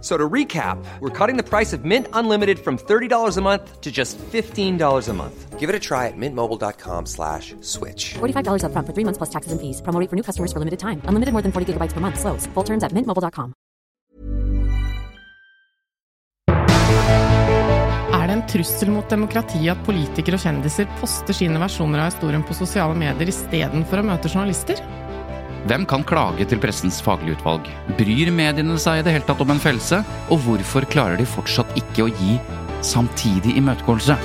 So to recap, we're cutting the price of Mint Unlimited from $30 a month to just $15 a month. Give it a try at mintmobile.com slash switch. $45 upfront for three months plus taxes and fees. Promo rate for new customers for limited time. Unlimited more than 40 gigabytes per month. Slows. Full terms at mintmobile.com. Er det en trussel mot demokratiet at politikere og kjendiser poster sine versjoner av historien på sosiale medier istedenfor å møte journalister? Hvem kan klage til pressens faglige utvalg? Bryr mediene seg i det hele tatt om en fellelse? Og hvorfor klarer de fortsatt ikke å gi samtidig imøtegåelse?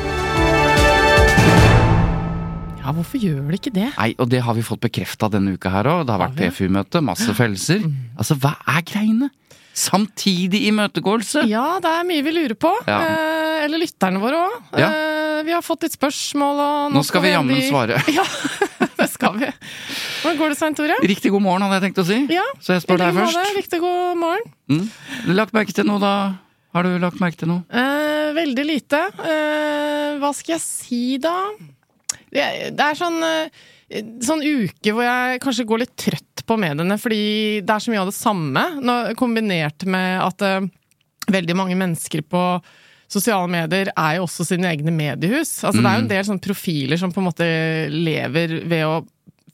Ja, hvorfor gjør de ikke det? Nei, og det har vi fått bekrefta denne uka her òg. Det har vært PFU-møte, masse fellelser. Altså, hva er greiene? Samtidig imøtegåelse? Ja, det er mye vi lurer på. Ja. Eh, eller lytterne våre òg. Ja. Eh, vi har fått litt spørsmål, og nå, Nå skal vi jammen de... svare. Ja, det skal vi. Hvordan går det, Svein Tore? Riktig god morgen, hadde jeg tenkt å si. Ja, Så jeg spør deg først. Riktig god morgen. Mm. Lagt merke til noe, da? Har du lagt merke til noe? Eh, veldig lite. Eh, hva skal jeg si, da? Det, det er sånn eh, Sånn uke hvor jeg kanskje går litt trøtt på mediene, fordi det er så mye av det samme. Kombinert med at eh, veldig mange mennesker på sosiale medier er jo også sine egne mediehus. Altså, Det er jo en del sånne profiler som på en måte lever ved å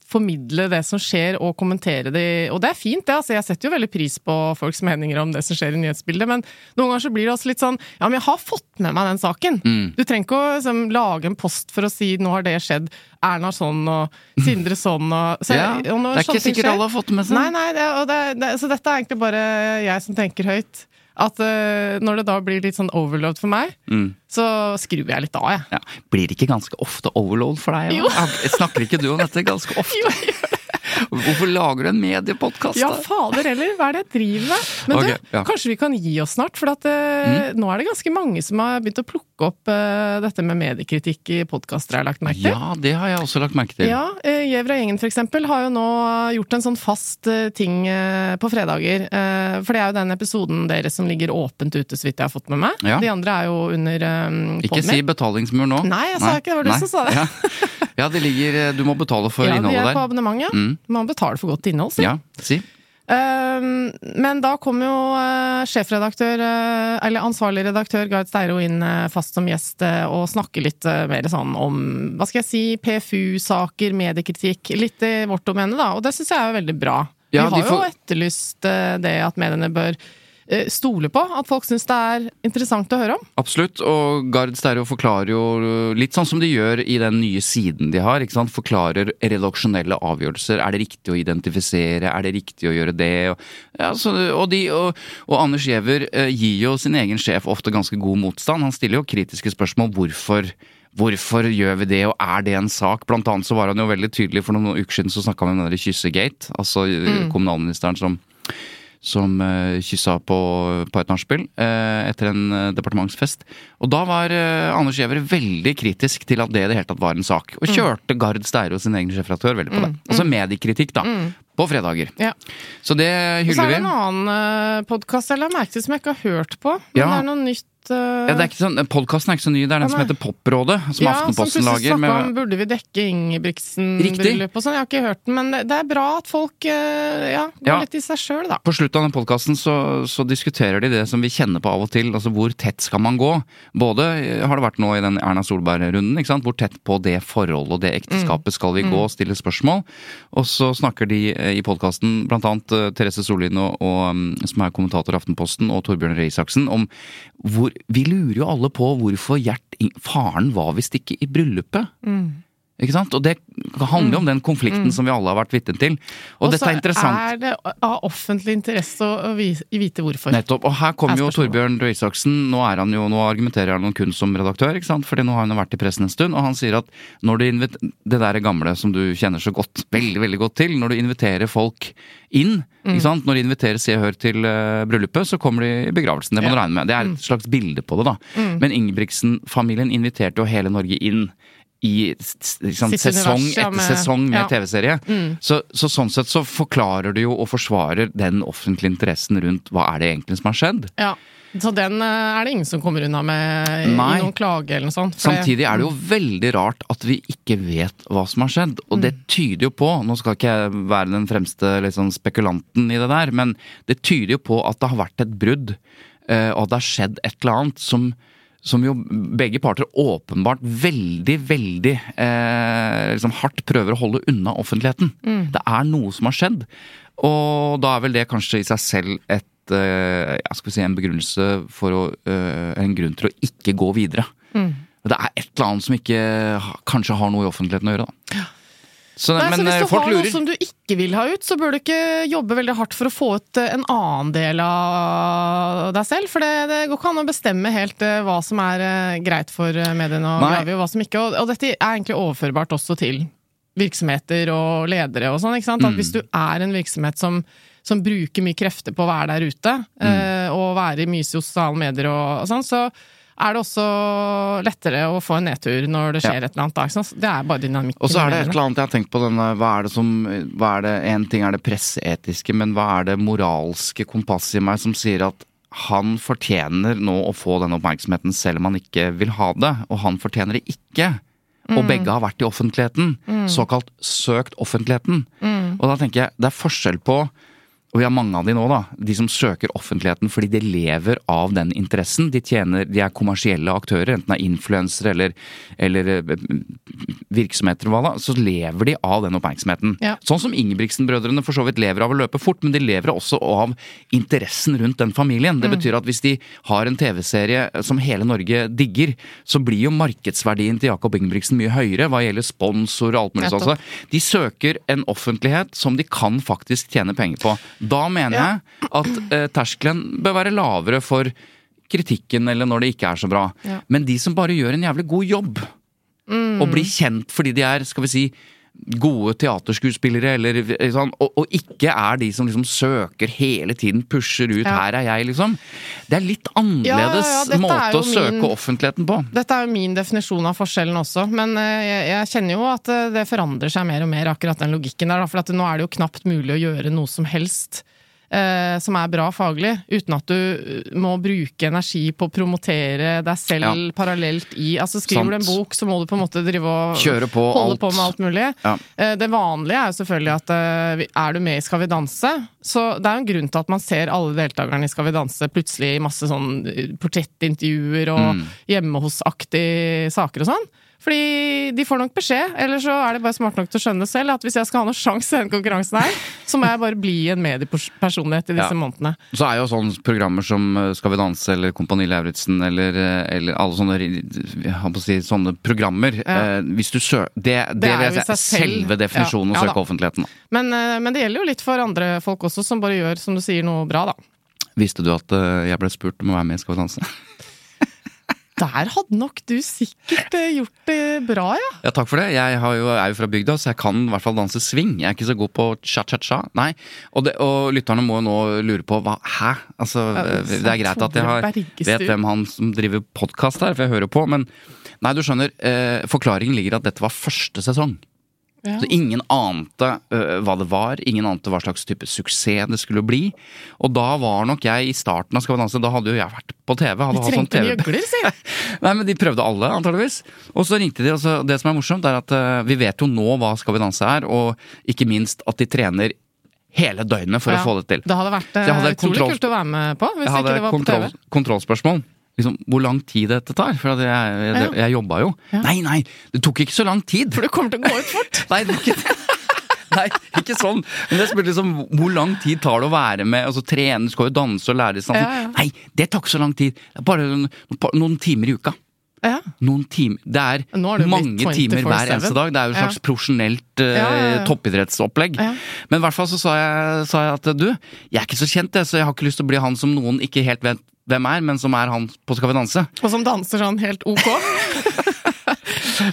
formidle det som skjer, og kommentere det. Og det er fint, det. altså Jeg setter jo veldig pris på folks meninger om det som skjer i nyhetsbildet, men noen ganger så blir det også litt sånn Ja, men jeg har fått med meg den saken. Du trenger ikke å liksom, lage en post for å si 'nå har det skjedd', Erna sånn og Sindre sånn og så, Ja, og det er ikke sikkert alle har fått med seg. Nei, nei, det, og det, det, så dette er egentlig bare jeg som tenker høyt. At uh, når det da blir litt sånn overload for meg, Mm. så skrur jeg litt av, jeg. Ja. Blir det ikke ganske ofte overload for deg? Jo. Snakker ikke du om dette ganske ofte? Jo, jeg gjør det. Hvorfor lager du en mediepodkast? Ja, fader heller, hva er det jeg driver med? Men okay, du, ja. kanskje vi kan gi oss snart? For at, mm. nå er det ganske mange som har begynt å plukke opp uh, dette med mediekritikk i podkaster, har jeg lagt merke til. Ja, det har jeg også lagt merke til. Ja, uh, Gjever og gjengen for eksempel har jo nå gjort en sånn fast uh, ting uh, på fredager. Eh, For det er jo den episoden deres som ligger åpent ute, så vidt jeg har fått med meg. Ja. De andre er jo under um, Ikke si betalingsmur nå. Nei, jeg sa ikke det, var du som sa det. Ja. ja, det ligger eh, Du må betale for Ja, de innholdet er på der. abonnement, ja. Mm. Man betaler for godt innhold, si. Ja, si. Um, men da kom jo eh, sjefredaktør, eh, eller ansvarlig redaktør Gard Steiro inn fast som gjest og snakke litt mer sånn om, hva skal jeg si, PFU-saker, mediekritikk, litt i vårt domene, da. Og det syns jeg er veldig bra. Ja, Vi har får- jo etterlyst det at mediene bør stole på, at folk syns det er interessant å høre om. Absolutt, og Gard Stereo forklarer jo litt sånn som de gjør i den nye siden de har. ikke sant? Forklarer redaksjonelle avgjørelser. Er det riktig å identifisere? Er det riktig å gjøre det? Og, ja, så, og, de, og, og Anders Giæver eh, gir jo sin egen sjef ofte ganske god motstand. Han stiller jo kritiske spørsmål. Hvorfor? Hvorfor gjør vi det, og er det en sak? Blant annet så var han jo veldig tydelig for noen uker siden så snakka han om den der kyssegate. Altså mm. kommunalministeren som som uh, kyssa på, på et nachspiel eh, etter en eh, departementsfest. Og da var eh, Anders Giæver veldig kritisk til at det i det hele tatt var en sak. Og kjørte Gard Steiro, sin egen sjefredaktør, veldig på det. Altså mediekritikk, da. På fredager. Ja. Så det Og så er det en annen podkast jeg la merke til som jeg ikke har hørt på. Men Ja. det er noe nytt. Eh, Ja, det er ikke sånn, Podkasten er ikke så ny, det er den Ja, som heter Poprådet. Som ja, Aftenposten som lager. snakka om burde vi dekke Ingebrigtsen-bryllupet og sånn. Jeg har ikke hørt den, men det, det er bra at folk uh, ja, går Ja. litt i seg sjøl, da. på slutten av den podkasten så, så diskuterer de det som vi kjenner på av og til. Altså hvor tett skal man gå? Både eh, har det vært nå i den Erna Solberg-runden. ikke sant? Hvor tett på det forholdet og det ekteskapet skal vi gå? Stille spørsmål. Og så snakker de i podkasten, blant annet Therese Sollien, og, og, mm, som er kommentator i Aftenposten, og Torbjørn Røe Isaksen, om hvor Vi lurer jo alle på hvorfor Gjert Faren var visst ikke i bryllupet. Ikke sant? Og det handler jo om den konflikten som vi alle har vært vitne til. Og, Og dette så er interessant. er det av offentlig interesse å vite hvorfor. Nettopp. Og her kommer Er jo. Torbjørn Røe Isaksen. Nå, er han jo, nå argumenterer han kun som redaktør, ikke sant? Fordi nå har han vært i pressen en stund. Og han sier at når du det der gamle som du kjenner så godt, veldig veldig godt til, når du inviterer folk inn, Mm. ikke sant? når de inviterer Se og Hør til uh, bryllupet, så kommer de i begravelsen. Det må du regne med. Det er Mm. et slags bilde på det, da. Men Ingebrigtsen-familien inviterte jo hele Norge inn. I Sitt sesong etter med- sesong med ja. Mm. TV-serie. Så, så sånn sett så forklarer du jo og forsvarer den offentlige interessen rundt hva er det egentlig som har skjedd. Ja. Så den eh, er det ingen som kommer unna med i noen klage eller noe sånt. Samtidig er det jo veldig rart at vi ikke vet hva som har skjedd. Og det tyder jo på, nå skal ikke jeg være den fremste liksom, spekulanten i det der, men det tyder jo på at det har vært et brudd, eh, og at det har skjedd et eller annet som som jo begge parter åpenbart veldig, veldig eh, liksom hardt prøver å holde unna offentligheten. Det er noe som har skjedd. Og da er vel det kanskje i seg selv et eh, ja, skal vi si, en begrunnelse for å eh, En grunn til å ikke gå videre. Det er et eller annet som ikke kanskje har noe i offentligheten å gjøre, da. Så, Nei, men så eh, hvis du folk har noe som du ikke vil ha ut, så bør du ikke jobbe veldig hardt for å få ut eh, en annen del av deg selv. For det, det går ikke an å bestemme helt eh, hva som er eh, greit for eh, mediene å grave i, og hva som ikke. Og, og dette er egentlig overførbart også til virksomheter og ledere og sånn. ikke sant? At Mm. hvis du er en virksomhet som som bruker mye krefter på å være der ute, Mm. eh, og være i mye sosiale medier og, og sånn, så er det også lettere å få en nedtur når det skjer Ja. et eller annet. Da. Det er bare dynamikk. Og så er det et eller annet jeg har tenkt på denne, hva er det som hva er det, En ting er det presseetiske, men hva er det moralske kompasset i meg som sier at han fortjener nå å få den oppmerksomheten selv om han ikke vil ha det, og han fortjener det ikke. Og begge har vært i offentligheten. Såkalt søkt offentligheten. Og da tenker jeg, det er forskjell på og vi har mange av de nå, da. De som søker offentligheten fordi de lever av den interessen. De tjener, de er kommersielle aktører, enten det er influensere eller, eller eh, virksomheter hva da. Så lever de av den oppmerksomheten. Ja. Sånn som Ingebrigtsen-brødrene for så vidt lever av å løpe fort, men de lever også av interessen rundt den familien. Mm. Det betyr at hvis de har en TV-serie som hele Norge digger, så blir jo markedsverdien til Jakob Ingebrigtsen mye høyere hva gjelder sponsor og alt mulig sånt. De søker en offentlighet som de kan faktisk tjene penger på. Da mener jeg at eh, terskelen bør være lavere for kritikken eller når det ikke er så bra. Men de som bare gjør en jævlig god jobb, Mm. og blir kjent fordi de er, skal vi si, gode teaterskuespillere, eller sånn, og, og ikke er de som liksom søker hele tiden, pusher ut Ja. 'her er jeg', liksom. Det er litt annerledes Ja, ja, måte å å søke offentligheten på. Dette er jo min definisjon av forskjellen også, men eh, jeg, jeg kjenner jo at eh, det forandrer seg mer og mer, akkurat den logikken der. For nå er det jo knapt mulig å gjøre noe som helst som er bra faglig, uten at du eh, må bruke energi på å promotere deg selv Ja. parallelt i Altså skriver du en bok, så må du på en måte drive og Kjøre på holde alt. på med alt mulig. Ja. Eh, Det vanlige er jo selvfølgelig at eh, er du med i Skal vi danse, så det er jo en grunn til at man ser alle deltakerne i Skal vi danse plutselig i masse sånn eh, portrettintervjuer og Mm. hjemme hos-aktige saker og sånn. Fordi de får nok beskjed, eller så er de bare smart nok til å skjønne selv, at hvis jeg skal ha noen sjanse i den konkurransen her, så må jeg bare bli en mediepersonlighet i disse Ja. månedene. Så er jo sånne programmer som eh, Skal vi danse eller Kompani Lauritzen eller, eh, eller alle sånne, jeg å si, sånne programmer Ja. eh, Hvis du søker det, det, Det er jo selv. selve definisjonen Ja, å søke offentligheten. Men, eh, men det gjelder jo litt for andre folk også, som bare gjør, som du sier, noe bra, da. Visste du at jeg ble spurt om å være med i Skal vi danse? Der hadde nok du sikkert eh, gjort det bra, ja. Ja, takk for det. Jeg har jo, er jo fra bygda, så jeg kan i hvert fall danse swing. Jeg er ikke så god på cha-cha-cha. Nei. Og, det, og lytterne må jo nå lure på hva Hæ? Altså, Ja, det er greit at jeg har, vet hvem han som driver podkast her, for jeg hører på, men Nei, du skjønner. Eh, forklaringen ligger at dette var første sesong. Ja. Så ingen ante uh, hva det var, ingen ante hva slags type suksess det skulle bli. Og da var nok jeg i starten av Skal vi danse, da hadde jo jeg vært på TV. Hadde de trengte sånn trengte TV gjøgler, si! Nei, men de prøvde alle, antageligvis. Og så ringte de, og så det som er morsomt, er at uh, vi vet jo nå hva Skal vi danse er, og ikke minst at de trener hele døgnet for Ja. å få det til. Det hadde vært Så eh, utrolig kontroll- kult å være med på, hvis ikke det var på kontroll, TV. kontrollspørsmål. Liksom, hvor lang tid dette tar? For at jeg, jeg, jeg jobba jo. Ja. Nei, nei, det tok ikke så lang tid! For det kommer til å gå ut fort! Nei, det ikke Nei, ikke sånn. Men jeg spurte liksom hvor lang tid tar det å være med altså trene, skal jo danse og lære sånn. Ja, ja. Nei, det tar ikke så lang tid. Bare noen, noen timer i uka. Ja. Noen timer Det er, er det mange timer hver eneste dag. Det er jo et slags Ja. profesjonelt uh, Ja, ja. toppidrettsopplegg. Men i hvert fall så sa jeg, sa jeg at du, jeg er ikke så kjent, jeg, så jeg har ikke lyst til å bli han som noen ikke helt vet hvem er, men som er han på Skal vi danse. Og som danser sånn helt ok.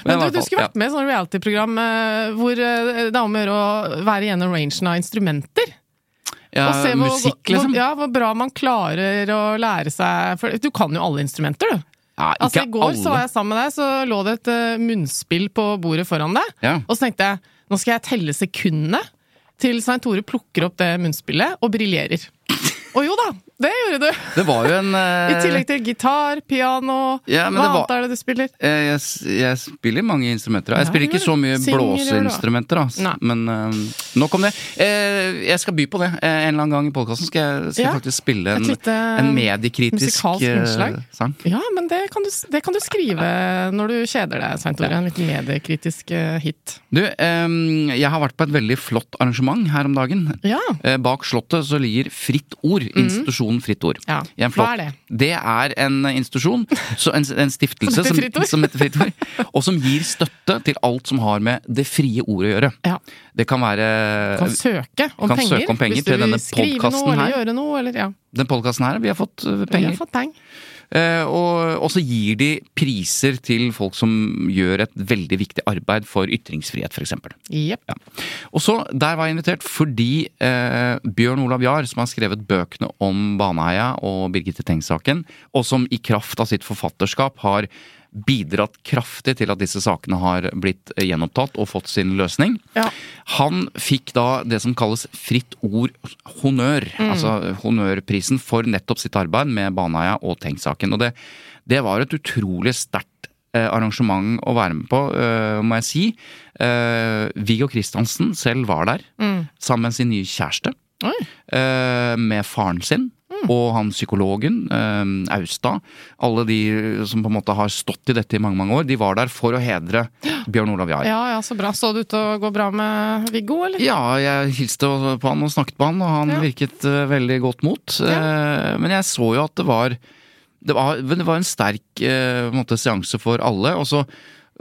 Men men du, du skulle vært med i sånn reality-program eh, hvor eh, det er om å gjøre å være gjennom rangen av instrumenter. Ja, og se hvor, musikk, liksom. Hvor, ja, hvor bra man klarer å lære seg For du kan jo alle instrumenter, du. Ja, Altså I går alle. så var jeg sammen med deg, så lå det et uh, munnspill på bordet foran deg. Ja. Og så tenkte jeg nå skal jeg telle sekundene til Svein Tore plukker opp det munnspillet og briljerer. Og jo da, det gjorde du! Det var jo en I eh, tillegg til gitar, piano Ja, Hva annet var- er det du spiller? Jeg, jeg, jeg spiller mange instrumenter. da. Jeg Ja, spiller ikke så mye blåseinstrumenter. Men uh, nok om det. Uh, jeg skal by på det. Eh, en eller annen gang i podkasten skal, jeg, skal Ja. faktisk spille en, lite en mediekritisk eh, sang. Ja, men det kan, du, det kan du skrive når du kjeder deg, Svein Tore. En liten mediekritisk eh, hit. Du, um, jeg har vært på et veldig flott arrangement her om dagen. Ja. Eh, Bak Slottet så ligger Fritt Ord, institusjonen Fritt Ord. Ja. Hva er det? Det er en institusjon, så en, en stiftelse Som heter som, som heter Fritt Ord, og som gir støtte til alt som har med det frie ordet å gjøre. Ja. Det kan være Kan søke om kan penger. søke om penger hvis du vil skrive noe eller her. gjøre noe. Eller, ja. Den podkasten her, vi har fått penger. Vi har fått penger. Eh, og, så gir de priser til folk som gjør et veldig viktig arbeid for ytringsfrihet, f.eks. Yep. Ja. Og så, Der var jeg invitert fordi eh, Bjørn Olav Jahr, som har skrevet bøkene om Baneheia og Birgitte Tengs-saken, og som i kraft av sitt forfatterskap har bidratt kraftig til at disse sakene har blitt gjenopptatt og fått sin løsning. Ja. Han fikk da det som kalles Fritt Ord honnør, altså honnørprisen for nettopp sitt arbeid med Baneheia og Tenk-saken. Og det, det var et utrolig sterkt eh, arrangement å være med på, eh, må jeg si. Eh, Viggo Kristiansen selv var der, sammen med sin nye kjæreste. Oi. eh, med faren sin. Og han psykologen, eh, Austad. Alle de som på en måte har stått i dette i mange mange år, de var der for å hedre Bjørn Olav Jahr. Ja, ja, så bra. Så det ut til å gå bra med Viggo, eller? Ja, jeg hilste på han og snakket på han, og han Ja. virket eh, veldig godt mot. Eh, men jeg så jo at det var Det var, det var en sterk eh, en måte, seanse for alle. Og så,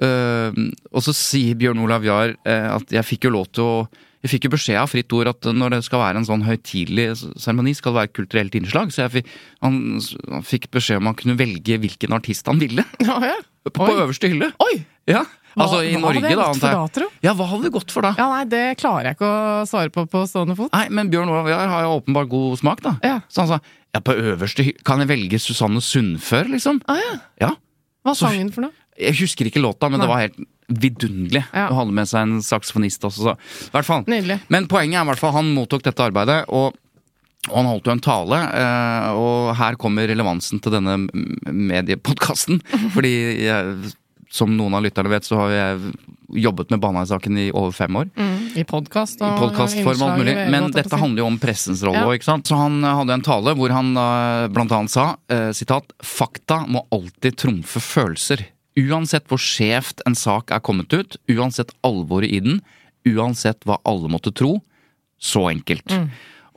eh, og så sier Bjørn Olav Jahr eh, at jeg fikk jo lov til å jeg fikk jo beskjed av Fritt Ord at når det skal være en sånn høytidelig seremoni, skal det være kulturelt innslag. Så jeg fikk, han, han fikk beskjed om han kunne velge hvilken artist han ville. Ja, ja. På, Oi. øverste hylle. Oi! Ja, altså Hva- i Norge, da. gått for da, jeg. Ja, hva hadde det gått for da? Ja, nei, det klarer jeg ikke å svare på på stående fot. Nei, men Bjørn Olav Jahr har jo åpenbart god smak, da. Ja. Så han sa ja, på øverste hylle Kan jeg velge Susanne Sundfør, liksom? Ah, ja. Ja. Hva sang hun for noe? Jeg husker ikke låta, men Nei. det var helt vidunderlig Ja. å ha med seg en saksofonist også. Så. Men poenget er i hvert fall han mottok dette arbeidet, og, og han holdt jo en tale. eh, Og her kommer relevansen til denne mediepodkasten. Fordi jeg, som noen av lytterne vet, så har jeg jobbet med Baneheia-saken i over fem år. Mm, I podkast I og podkastform og alt mulig. Men dette handler jo om pressens rolle Ja. ikke sant. Så han eh, hadde en tale hvor han eh, blant annet sa sitat Fakta må alltid trumfe følelser. Uansett hvor skjevt en sak er kommet ut, uansett alvoret i den, uansett hva alle måtte tro. Så enkelt. Mm.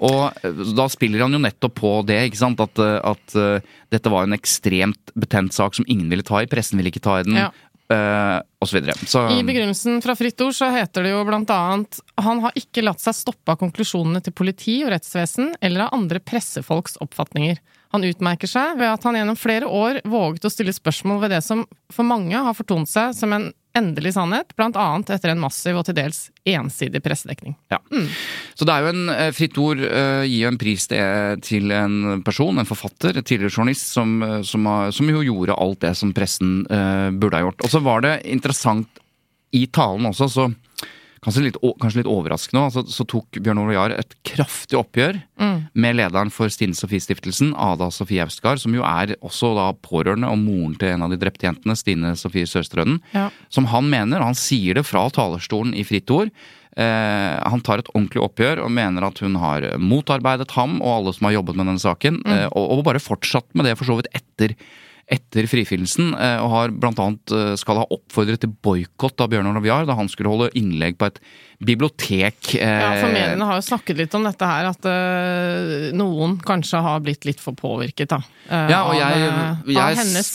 Og eh, da spiller han jo nettopp på det, ikke sant. At, eh, at uh, dette var en ekstremt betent sak som ingen ville ta i. Pressen ville ikke ta i den. Ja. Eh, og så videre. Så, I begrunnelsen fra Fritt Ord så heter det jo blant annet han har ikke latt seg stoppe av konklusjonene til politi og rettsvesen eller av andre pressefolks oppfatninger. Han utmerker seg ved at han gjennom flere år våget å stille spørsmål ved det som for mange har fortont seg som en endelig sannhet, annet etter en massiv og til dels ensidig pressedekning. Ja. Så det er jo en eh, Fritt Ord eh, gir jo en pris til, til en person, en forfatter, en tidligere journalist, som, eh, som, har, som jo gjorde alt det som pressen uh, burde ha gjort. Og så var det interessant i talen også, så kanskje litt, kanskje litt overraskende, altså, så tok Bjørn Ole Jahr et kraftig oppgjør med lederen for Stine Sofie-stiftelsen, Ada Sofie Austgard, som jo er også da pårørende og moren til en av de drepte jentene, Stine Sofie Sørstrønden, Ja. som han mener, han sier det fra talerstolen i Fritt Ord. Eh, han tar et ordentlig oppgjør og mener at hun har motarbeidet ham og alle som har jobbet med denne saken, eh, og, og bare fortsatt med det for så vidt etter, etter frifinnelsen, eh, og har blant annet eh, skal ha oppfordret til boikott av Bjørnar Olav da han skulle holde innlegg på et bibliotek. eh, Ja, for mediene har jo snakket litt om dette her, at noen kanskje har blitt litt for påvirket, da. Ja, og av, jeg- eh, jeg- av hennes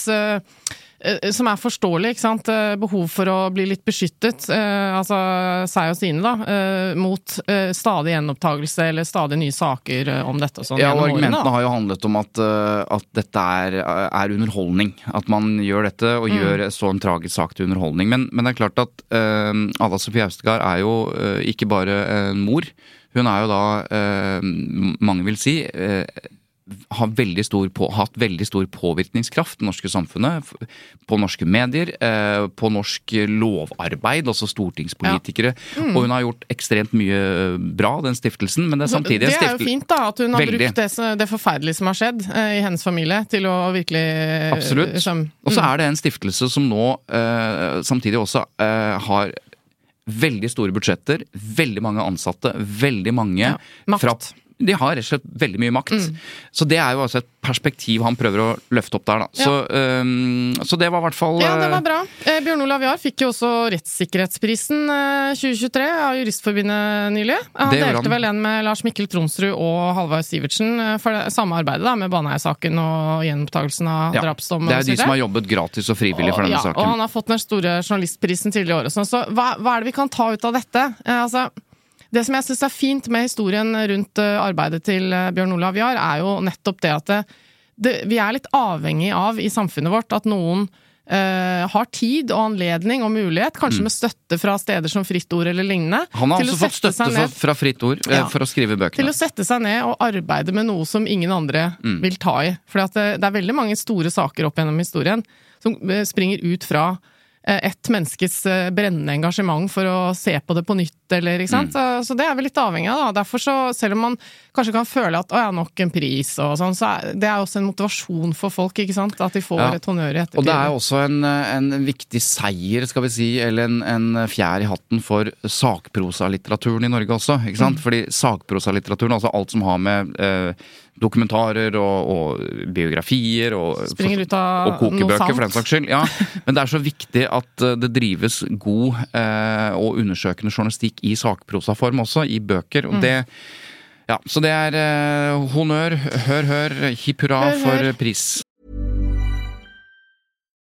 som er forståelig, ikke sant. Eh, Behov for å bli litt beskyttet, eh, altså seg og sine, da, eh, mot eh, stadig gjenopptakelse eller stadig nye saker eh, om dette og sånn. Ja, og Argumentene har jo handlet om at, eh, at dette er, er underholdning. At man gjør dette og Mm. gjør så en tragisk sak til underholdning. Men, men det er klart at uh, Ada Sofie Austegard er jo eh, ikke bare en mor. Hun er jo da, eh, mange vil si, eh, har veldig stor på, hatt veldig stor påvirkningskraft i det norske samfunnet. På norske medier, eh, på norsk lovarbeid, altså stortingspolitikere. Mm. Og hun har gjort ekstremt mye bra, den stiftelsen. Men det er samtidig en det er jo fint da, at hun har Veldig. brukt det, det forferdelige som har skjedd eh, i hennes familie, til å virkelig Absolutt. Absolutt. mm. Og så er det en stiftelse som nå eh, samtidig også eh, har veldig store budsjetter, veldig mange ansatte, veldig mange Ja, makt. fra de har rett og slett veldig mye makt. Så det er jo altså et perspektiv han prøver å løfte opp der, da. Så, um, så det var i hvert fall Ja, det var eh, bra. Eh, Bjørn Olav Jahr fikk jo også Rettssikkerhetsprisen eh, 2023 av Juristforbundet nylig. Han Det delte han. vel en med Lars Mikkel Tronsrud og Halvard Sivertsen eh, for det samme arbeidet da, med Baneheia-saken og gjenopptakelsen av ja, drapsdommen. Det er jo de som har jobbet gratis og frivillig for denne ja, saken. Og han har fått den store journalistprisen tidligere i år. og sånn. Så hva, hva er det vi kan ta ut av dette? Eh, altså, det som jeg syns er fint med historien rundt eh, arbeidet til eh, Bjørn Olav Jahr, er jo nettopp det at det, det, vi er litt avhengig av i samfunnet vårt at noen Uh, har tid og anledning og mulighet, kanskje med støtte fra steder som Fritt Ord eller lignende, Mm. Han har også fått støtte fra, ned- fra Fritt Ord eh, Ja. for å skrive bøkene. til å sette seg ned og arbeide med noe som ingen andre Mm. vil ta i. For det, det er veldig mange store saker opp gjennom historien som eh, springer ut fra eh, ett menneskes eh, brennende engasjement for å se på det på nytt, eller ikke sant. Mm. Så, det er vi litt avhengig av, da. Derfor så, selv om man kanskje kan føle at å ja, nok en pris og sånn, så er det er også en motivasjon for folk, ikke sant. At de får Ja. et honnør i ettertid. Og det er også en, eh, en viktig seier, skal vi si, eller en, en fjær i hatten for sakprosalitteraturen i Norge også. ikke sant? Mm. Fordi sakprosalitteraturen, altså alt som har med eh, dokumentarer og, og biografier og, Springer ut av og kokebøker, for den saks skyld. Ja, men det er så viktig at eh, det drives god eh, og undersøkende journalistikk i sakprosaform også, i bøker. Mm. og det ja, Så det er eh, honnør, hør, hør, hipp hurra for pris.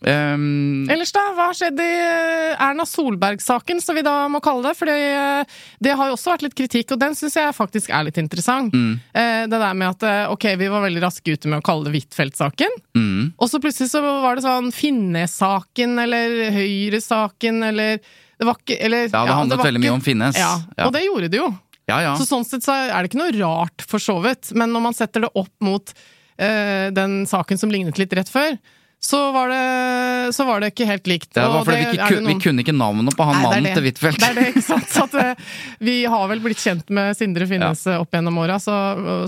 Um, Ellers da, hva har skjedd i eh, Erna Solberg-saken, som vi da må kalle det? Fordi eh, det har jo også vært litt kritikk, og den syns jeg faktisk er litt interessant. Mm. Det der med at eh, ok, vi var veldig raske ute med å kalle det Huitfeldt-saken, mm. og så plutselig så var det sånn Finnes-saken eller Høyre-saken eller det var ikke eller, Ja, det handlet var veldig mye om Finnes. Ja, Ja. og det gjorde det jo. Ja, ja. Så sånn sett så er det ikke noe rart, for så vidt. Men når man setter det opp mot uh, den saken som lignet litt rett før, så var det, så var det ikke helt likt. Det var fordi fordi vi, ikke, det kun- vi kunne ikke navnet på han Nei, det mannen det. til Huitfeldt. Det er det, ikke sant? At, eh, vi har vel blitt kjent med Sindre Finnes ja. opp gjennom åra, så,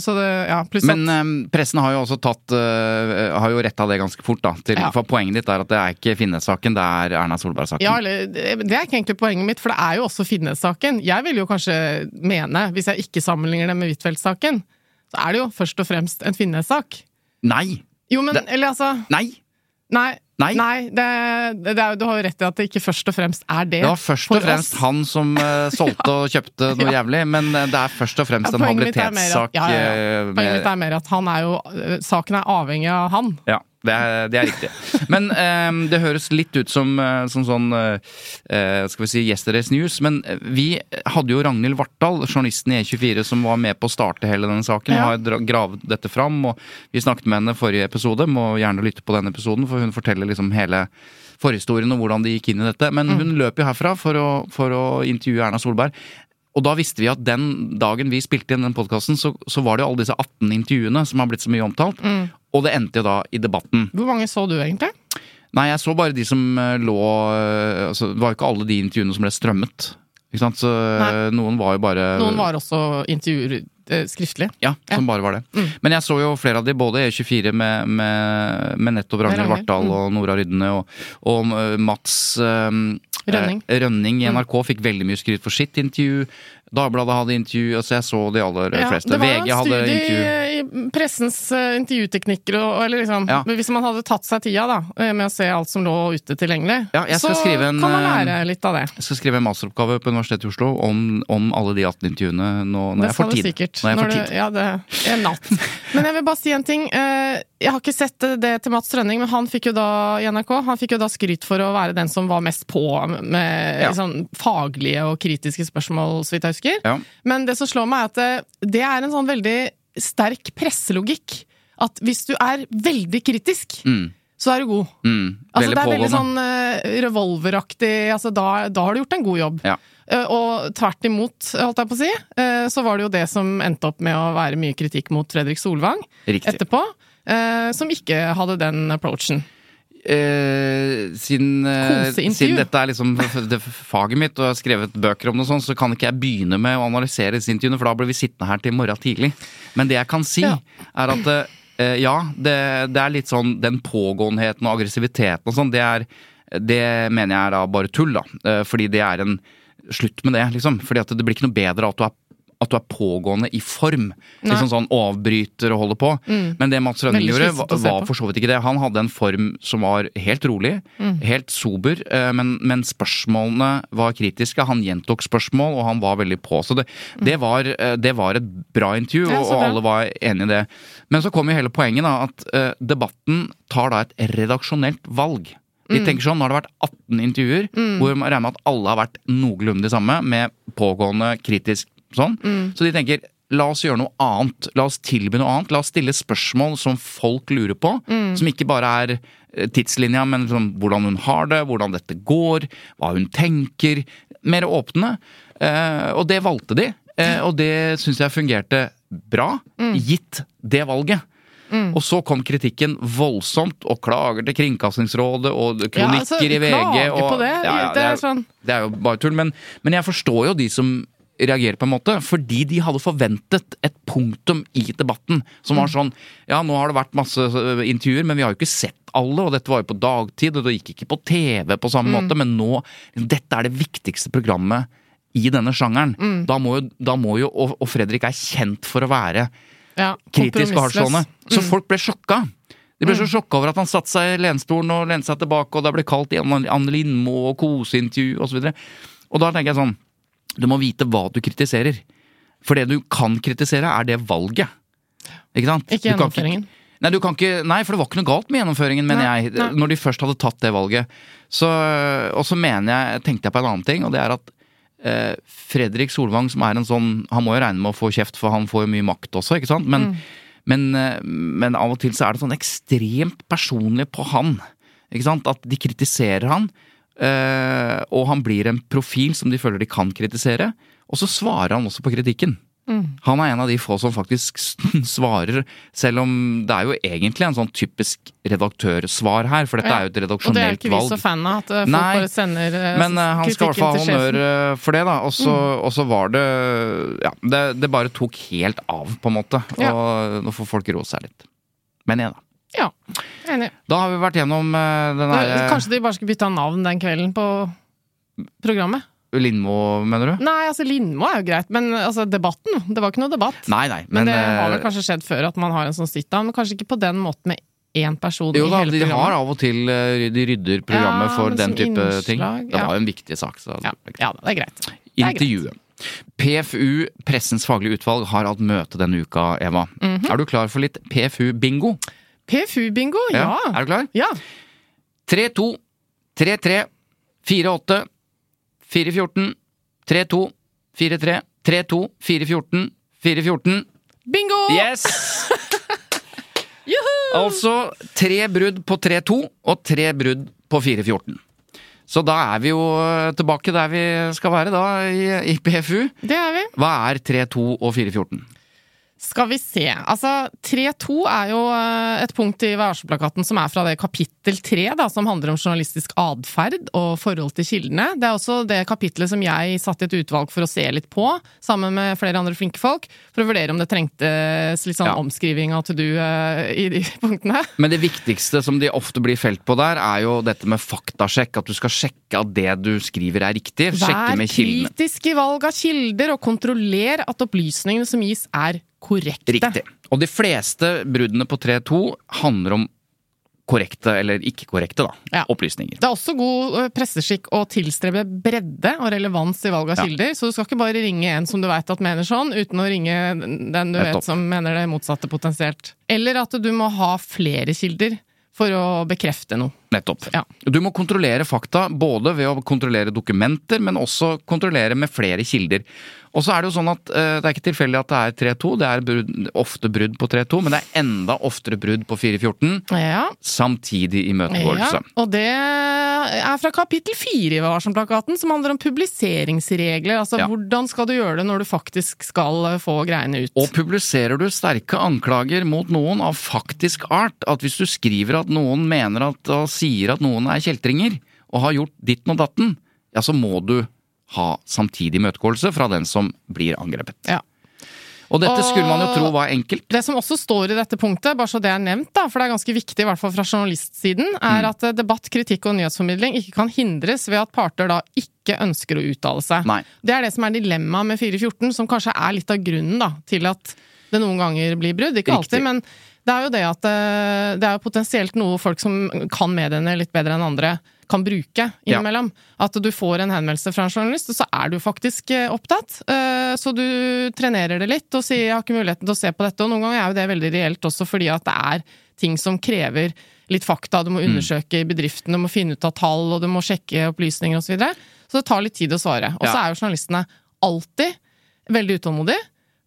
så det Ja, pluss Men eh, pressen har jo også tatt uh, Har jo retta det ganske fort, da. Til, Ja. For poenget ditt er at det er ikke Finnes-saken, det er Erna Solberg-saken. ja, eller, det det er ikke egentlig poenget mitt, for det er jo også Finnes-saken. Jeg vil jo kanskje mene, hvis jeg ikke sammenligner det med Huitfeldt-saken, så er det jo først og fremst en Finnes-sak. Nei! Jo, men Det- Eller altså Nei! Nei. Nei. det, det er, du har jo rett i at det ikke først og fremst er det. Det var først og fremst oss. han som uh, solgte og kjøpte noe jævlig, men eh, det er først og fremst Ja, en habilitetssak. ja, ja, ja. eh, Poenget mitt er mer at han er jo, øh, saken er avhengig av han. Ja. Det er, det er riktig. Men eh, det høres litt ut som, eh, som sånn eh, Skal vi si Yesterday's News. Men eh, vi hadde jo Ragnhild Vartdal, journalisten i E24, som var med på å starte hele denne saken. Ja. Har gravd dette fram, og vi snakket med henne forrige episode. Må gjerne lytte på denne episoden, for hun forteller liksom hele forhistorien og hvordan de gikk inn i dette. Men hun løp jo herfra for å, for å intervjue Erna Solberg. Og da visste vi at den dagen vi spilte inn den podkasten, så, så var det jo alle disse 18 intervjuene som har blitt så mye omtalt. Og det endte jo da i debatten. Hvor mange så du egentlig? Nei, jeg så bare de som eh, lå eh, altså, Det var jo ikke alle de intervjuene som ble strømmet. Ikke sant? Så Nei. noen var jo bare Noen var også intervjuer eh, skriftlig. Ja, som bare var det. Men jeg så jo flere av de, både E24 med, med, med nettopp Ragnhild Vartdal mm. og Nora Rydne, og, og eh, Mats um, Rønning. eh, Rønning i NRK fikk veldig mye skryt for sitt intervju. Dagbladet hadde intervju, altså jeg så de aller Ja, fleste. det var en studie i pressens eh, intervjuteknikker, og, eller liksom, Ja. Hvis man hadde tatt seg tida da, eh, med å se alt som lå ute tilgjengelig, Ja, jeg skal så en, kan man eh, lære litt av det. Jeg skal skrive en masteroppgave på Universitetet i Oslo om, om alle de 18 intervjuene nå, når jeg får skal du sikkert. Når jeg får Når tid. det- ja, det er en natt. Men jeg vil bare si en ting. Jeg har ikke sett det til Mats Rønning, men han fikk jo da i NRK Han fikk jo da skryt for å være den som var mest på med sånn faglige og kritiske spørsmål, så vidt jeg husker. Ja. Men det som slår meg, er at det, det er en sånn veldig sterk presselogikk. At hvis du er veldig kritisk, Mm, så er du god. mm, Altså, det er veldig sånn uh, revolveraktig. Altså, da, da har du gjort en god jobb. Ja. Uh, og tvert imot, holdt jeg på å si, uh, så var det jo det som endte opp med å være mye kritikk mot Fredrik Solvang Riktig. etterpå. eh, som ikke hadde den approachen. Eh, siden, eh, siden dette er liksom det faget mitt, og jeg har skrevet bøker om det, sånn, så kan ikke jeg begynne med å analysere disse intervjuene, for da blir vi sittende her til i morgen tidlig. Men det jeg kan si, Ja. er at eh, ja, det, det er litt sånn den pågåenheten og aggressiviteten og sånn, det Det mener jeg er da bare tull, da. Eh, fordi det er en Slutt med det, liksom. Fordi at det blir ikke noe bedre at du er at du er pågående i form. Liksom sånn avbryter og holder på. Men det Mats Rønning gjorde, var, for så vidt ikke det. Han hadde en form som var helt rolig, Mm. helt sober, eh, men, men spørsmålene var kritiske. Han gjentok spørsmål, og han var veldig på. Så det, det, var, eh, det var et bra intervju, Mm. Ja, og, alle var enig i det. Men så kom jo hele poenget, da, at eh, debatten tar da et redaksjonelt valg. De Mm. tenker sånn, Nå har det vært 18 intervjuer, hvor man regner med at alle har vært noenlunde de samme, med pågående kritisk sånn. Mm. Så de tenker la oss gjøre noe annet. La oss tilby noe annet. La oss stille spørsmål som folk lurer på. Mm. Som ikke bare er eh, tidslinja, men liksom hvordan hun har det, hvordan dette går, hva hun tenker. Mer åpne. Eh, og det valgte de. Eh, og det syns jeg fungerte bra, Mm. gitt det valget. Og så kom kritikken voldsomt, og klager til Kringkastingsrådet og kronikker altså, i VG. Og, på det, det er sånn- det er jo bare tull. Men, men jeg forstår jo de som reagerer på en måte, fordi de hadde forventet et punktum i debatten som var sånn Ja, nå har det vært masse øh, intervjuer, men vi har jo ikke sett alle, og dette var jo på dagtid, og det gikk ikke på TV på samme måte, men nå Dette er det viktigste programmet i denne sjangeren. Da må jo, da må jo og, og Fredrik er kjent for å være Ja, kritisk og hardtslående. kompromissløs. Så folk ble sjokka. De ble så sjokka over at han satte seg i lenstolen og lente seg tilbake, og det ble kalt Anne Lindmo og koseintervju osv. Og, så og da tenker jeg sånn Du må vite hva du kritiserer. For det du kan kritisere, er det valget. Ikke sant? Ikke gjennomføringen. Nei, du kan ikke, nei, for det var ikke noe galt med gjennomføringen, mener Nei, jeg. nei. Når de først hadde tatt det valget. Så, og så mener jeg, tenkte jeg på en annen ting, og det er at eh, Fredrik Solvang, som er en sånn Han må jo regne med å få kjeft, for han får jo mye makt også, ikke sant? Men, men, eh, men av og til så er det sånn ekstremt personlig på han. Ikke sant? At de kritiserer han, og han blir en profil som de føler de kan kritisere. Og så svarer han også på kritikken. Han er en av de få som faktisk svarer, selv om det er jo egentlig en sånn typisk redaktørsvar her, for dette Ja. er jo et redaksjonelt valg. Og det er ikke vi så fan av, at eh, folk Nei, bare sender eh, Men eh, han skal i hvert fall ha kritikken til honnør sjefen. Mm. eh, for det, da. Og så, og så var det Ja, det, det bare tok helt av, på en måte. Ja. Nå får folk roe seg litt. Men igjen, da. Ja, enig. Da har vi vært gjennom uh, den Eh, Kanskje de bare skulle bytta navn den kvelden på programmet? Lindmo, mener du? Nei, altså Lindmo er jo greit, men altså debatten Det var ikke noe debatt. Nei, nei. men, Men, det har vel eh, kanskje skjedd før at man har en sånn sit-down, men kanskje ikke på den måten med én person jo i da, hele de har av og til De rydder programmet Ja, for den type innslag, ting. Det ja. var jo en viktig sak. Så Ja, ja, det er greit. Er. Intervjuet. PFU, Pressens faglige utvalg, har hatt møte denne uka, Eva. Mhm. Er du klar for litt PFU-bingo? PFU-bingo, ja. Er du klar? Ja. 3-2, 3-3, 4-8, 4-14, 3-2, 4-3, 3-2, 4-14, 4-14. Bingo! Yes! Juhu! Altså tre brudd på 3-2 og tre brudd på 4-14. Så da er vi jo tilbake der vi skal være da, i, i PFU. Det er vi. Hva er 3-2 og 4-14? Skal vi se. Altså, 3-2 er jo eh, et punkt i Vær-varsom-plakaten som er fra det kapittel 3, da, som handler om journalistisk atferd og forhold til kildene. Det er også det kapittelet som jeg satt i et utvalg for å se litt på, sammen med flere andre flinke folk, for å vurdere om det trengtes litt sånn Ja. omskriving av to do eh, i de punktene. Men det viktigste som de ofte blir felt på der, er jo dette med faktasjekk. At du skal sjekke at det du skriver er riktig. Sjekke Vær med kildene. kritisk i valg av kilder, og kontroller at opplysningene som gis, er korrekte. Riktig. Og de fleste bruddene på 3-2 handler om korrekte, eller ikke korrekte, da, Ja. opplysninger. Det er også god presseskikk å tilstrebe bredde og relevans i valg av Ja. kilder, så du skal ikke bare ringe en som du veit at mener sånn, uten å ringe den du vet som mener det motsatte potensielt. Eller at du må ha flere kilder for å bekrefte noe. Nettopp. Ja. Du må kontrollere fakta både ved å kontrollere dokumenter, men også kontrollere med flere kilder. Og så er det jo sånn at eh, det er ikke tilfeldig at det er 3-2, det er brudd, ofte brudd på 3-2, men det er enda oftere brudd på 4-14, Ja, samtidig imøtegåelse. ja, og det er fra kapittel 4 i Varsom-plakaten, som handler om publiseringsregler. Altså Ja. hvordan skal du gjøre det når du faktisk skal få greiene ut. Og publiserer du sterke anklager mot noen av faktisk art, at hvis du skriver at noen mener at, sier at noen er kjeltringer, og har gjort ditten og datten, ja, så må du ha samtidig imøtegåelse fra den som blir angrepet. Ja. Og dette skulle man jo tro var enkelt. Det som også står i dette punktet, bare så det er nevnt, da, for det er ganske viktig, i hvert fall fra journalistsiden, Mm. er at eh, debatt, kritikk og nyhetsformidling ikke kan hindres ved at parter da ikke ønsker å uttale seg. Nei. Det er det som er dilemmaet med 414, som kanskje er litt av grunnen da, til at det noen ganger blir brudd. Ikke Riktig. alltid, men det er jo det at eh, det er potensielt noe folk som kan mediene litt bedre enn andre, kan bruke Ja. At du får en henvendelse fra en journalist, og så er du faktisk eh, opptatt. Eh, Så du trenerer det litt og sier 'jeg har ikke muligheten til å se på dette'. Og noen ganger er jo det veldig reelt også fordi at det er ting som krever litt fakta. Du må undersøke i bedriften, du må finne ut av tall, og du må sjekke opplysninger osv. Så, videre. så det tar litt tid å svare. Og så er jo journalistene alltid veldig utålmodige.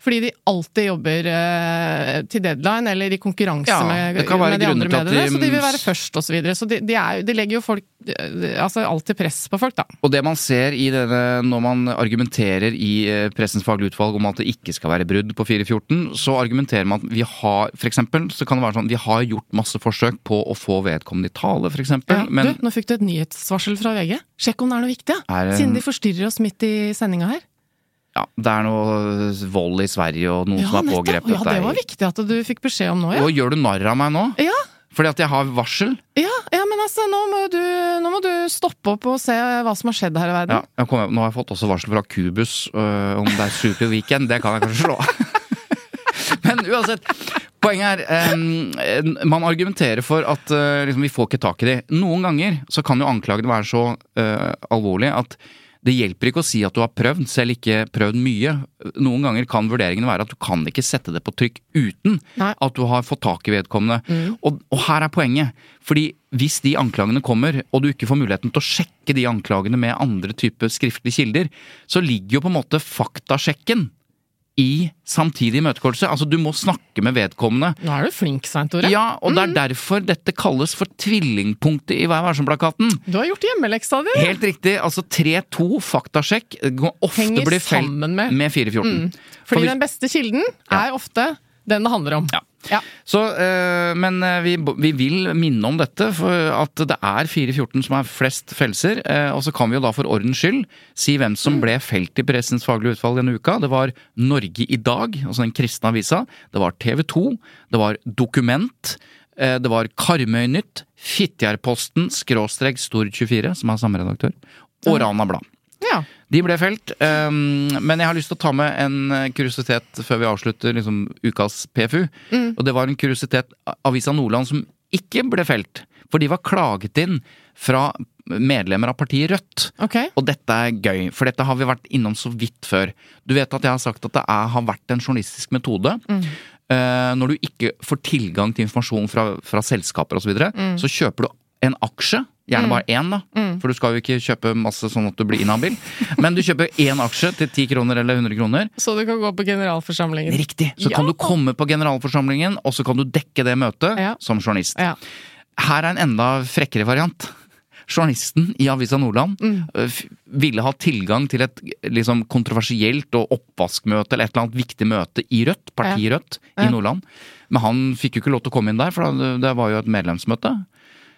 Fordi de alltid jobber eh, til deadline, eller i konkurranse Ja, med, med de andre mediene. de- Så de vil være først, og så videre. Så de, de, er, de legger jo folk eh, Altså alltid press på folk, da. Og det man ser i denne, når man argumenterer i eh, Pressens faglige utvalg om at det ikke skal være brudd på 414, så argumenterer man at vi har For eksempel så kan det være sånn vi har gjort masse forsøk på å få vedkommende i tale, for eksempel, Ja, men du, nå fikk du et nyhetsvarsel fra VG. Sjekk om det er noe viktig, ja. Er Siden de forstyrrer oss midt i sendinga her. Ja, det er noe vold i Sverige og noen som er nettopp. pågrepet. ja, det var viktig at du fikk beskjed om nå, ja. Og gjør du narr av meg nå? Ja, Fordi at jeg har varsel? ja, ja men altså, nå må, du, nå må du stoppe opp og se hva som har skjedd her i verden. Ja, jeg kom, nå har jeg fått også varsel fra Cubus øh, om det er Super Weekend. Det kan jeg kanskje slå. Men uansett, poenget er em, Man argumenterer for at øh, liksom, vi får ikke tak i de. Noen ganger så kan jo anklagene være så øh, alvorlige at det hjelper ikke å si at du har prøvd, selv ikke prøvd mye. Noen ganger kan vurderingene være at du kan ikke sette det på trykk uten Nei. at du har fått tak i vedkommende. Og, og her er poenget. Fordi hvis de anklagene kommer, og du ikke får muligheten til å sjekke de anklagene med andre typer skriftlige kilder, så ligger jo på en måte faktasjekken i samtidig imøtekåelse. Altså, du må snakke med vedkommende. Nå er du flink, Svein Tore. Ja, og det er derfor dette kalles for tvillingpunktet i Vær varsom-plakaten. Du har gjort hjemmeleksa di! Helt riktig. Altså 3-2 faktasjekk kan ofte Henger bli sammen med- med 414. Mm. Fordi vi- den beste kilden er ofte den det handler om. Ja. Ja. Så, eh, men eh, vi, vi vil minne om dette, for at det er 414 som er flest felser. Eh, og så kan vi jo da for ordens skyld si hvem som ble felt i Pressens faglige utvalg denne uka. Det var Norge i dag, altså den kristne avisa. Det var TV 2. Det var Dokument. Det var Karmøynytt. Fitjarposten skråstrek Stord24, som er samme redaktør. Og Rana Blad. Ja. De ble felt, um, men jeg har lyst til å ta med en eh, kuriositet før vi avslutter liksom, ukas PFU. Og det var en kuriositet Avisa Nordland som ikke ble felt. For de var klaget inn fra medlemmer av partiet Rødt. Okay. Og dette er gøy, for dette har vi vært innom så vidt før. Du vet at jeg har sagt at det er, har vært en journalistisk metode eh, når du ikke får tilgang til informasjon fra, fra selskaper osv., så, videre, Mm. så kjøper du en aksje. Gjerne bare én, da. For du skal jo ikke kjøpe masse sånn at du blir inhabil. Men du kjøper én aksje til 10 kroner eller 100 kroner. Så du kan gå på generalforsamlingen. Riktig! Så Ja. kan du komme på generalforsamlingen, og så kan du dekke det møtet Ja. som journalist. Ja. Her er en enda frekkere variant. Journalisten i Avisa Nordland Mm. ville ha tilgang til et liksom, kontroversielt og oppvaskmøte eller et eller annet viktig møte i Rødt, partiet Rødt, i. Nordland. Men han fikk jo ikke lov til å komme inn der, for det, det var jo et medlemsmøte.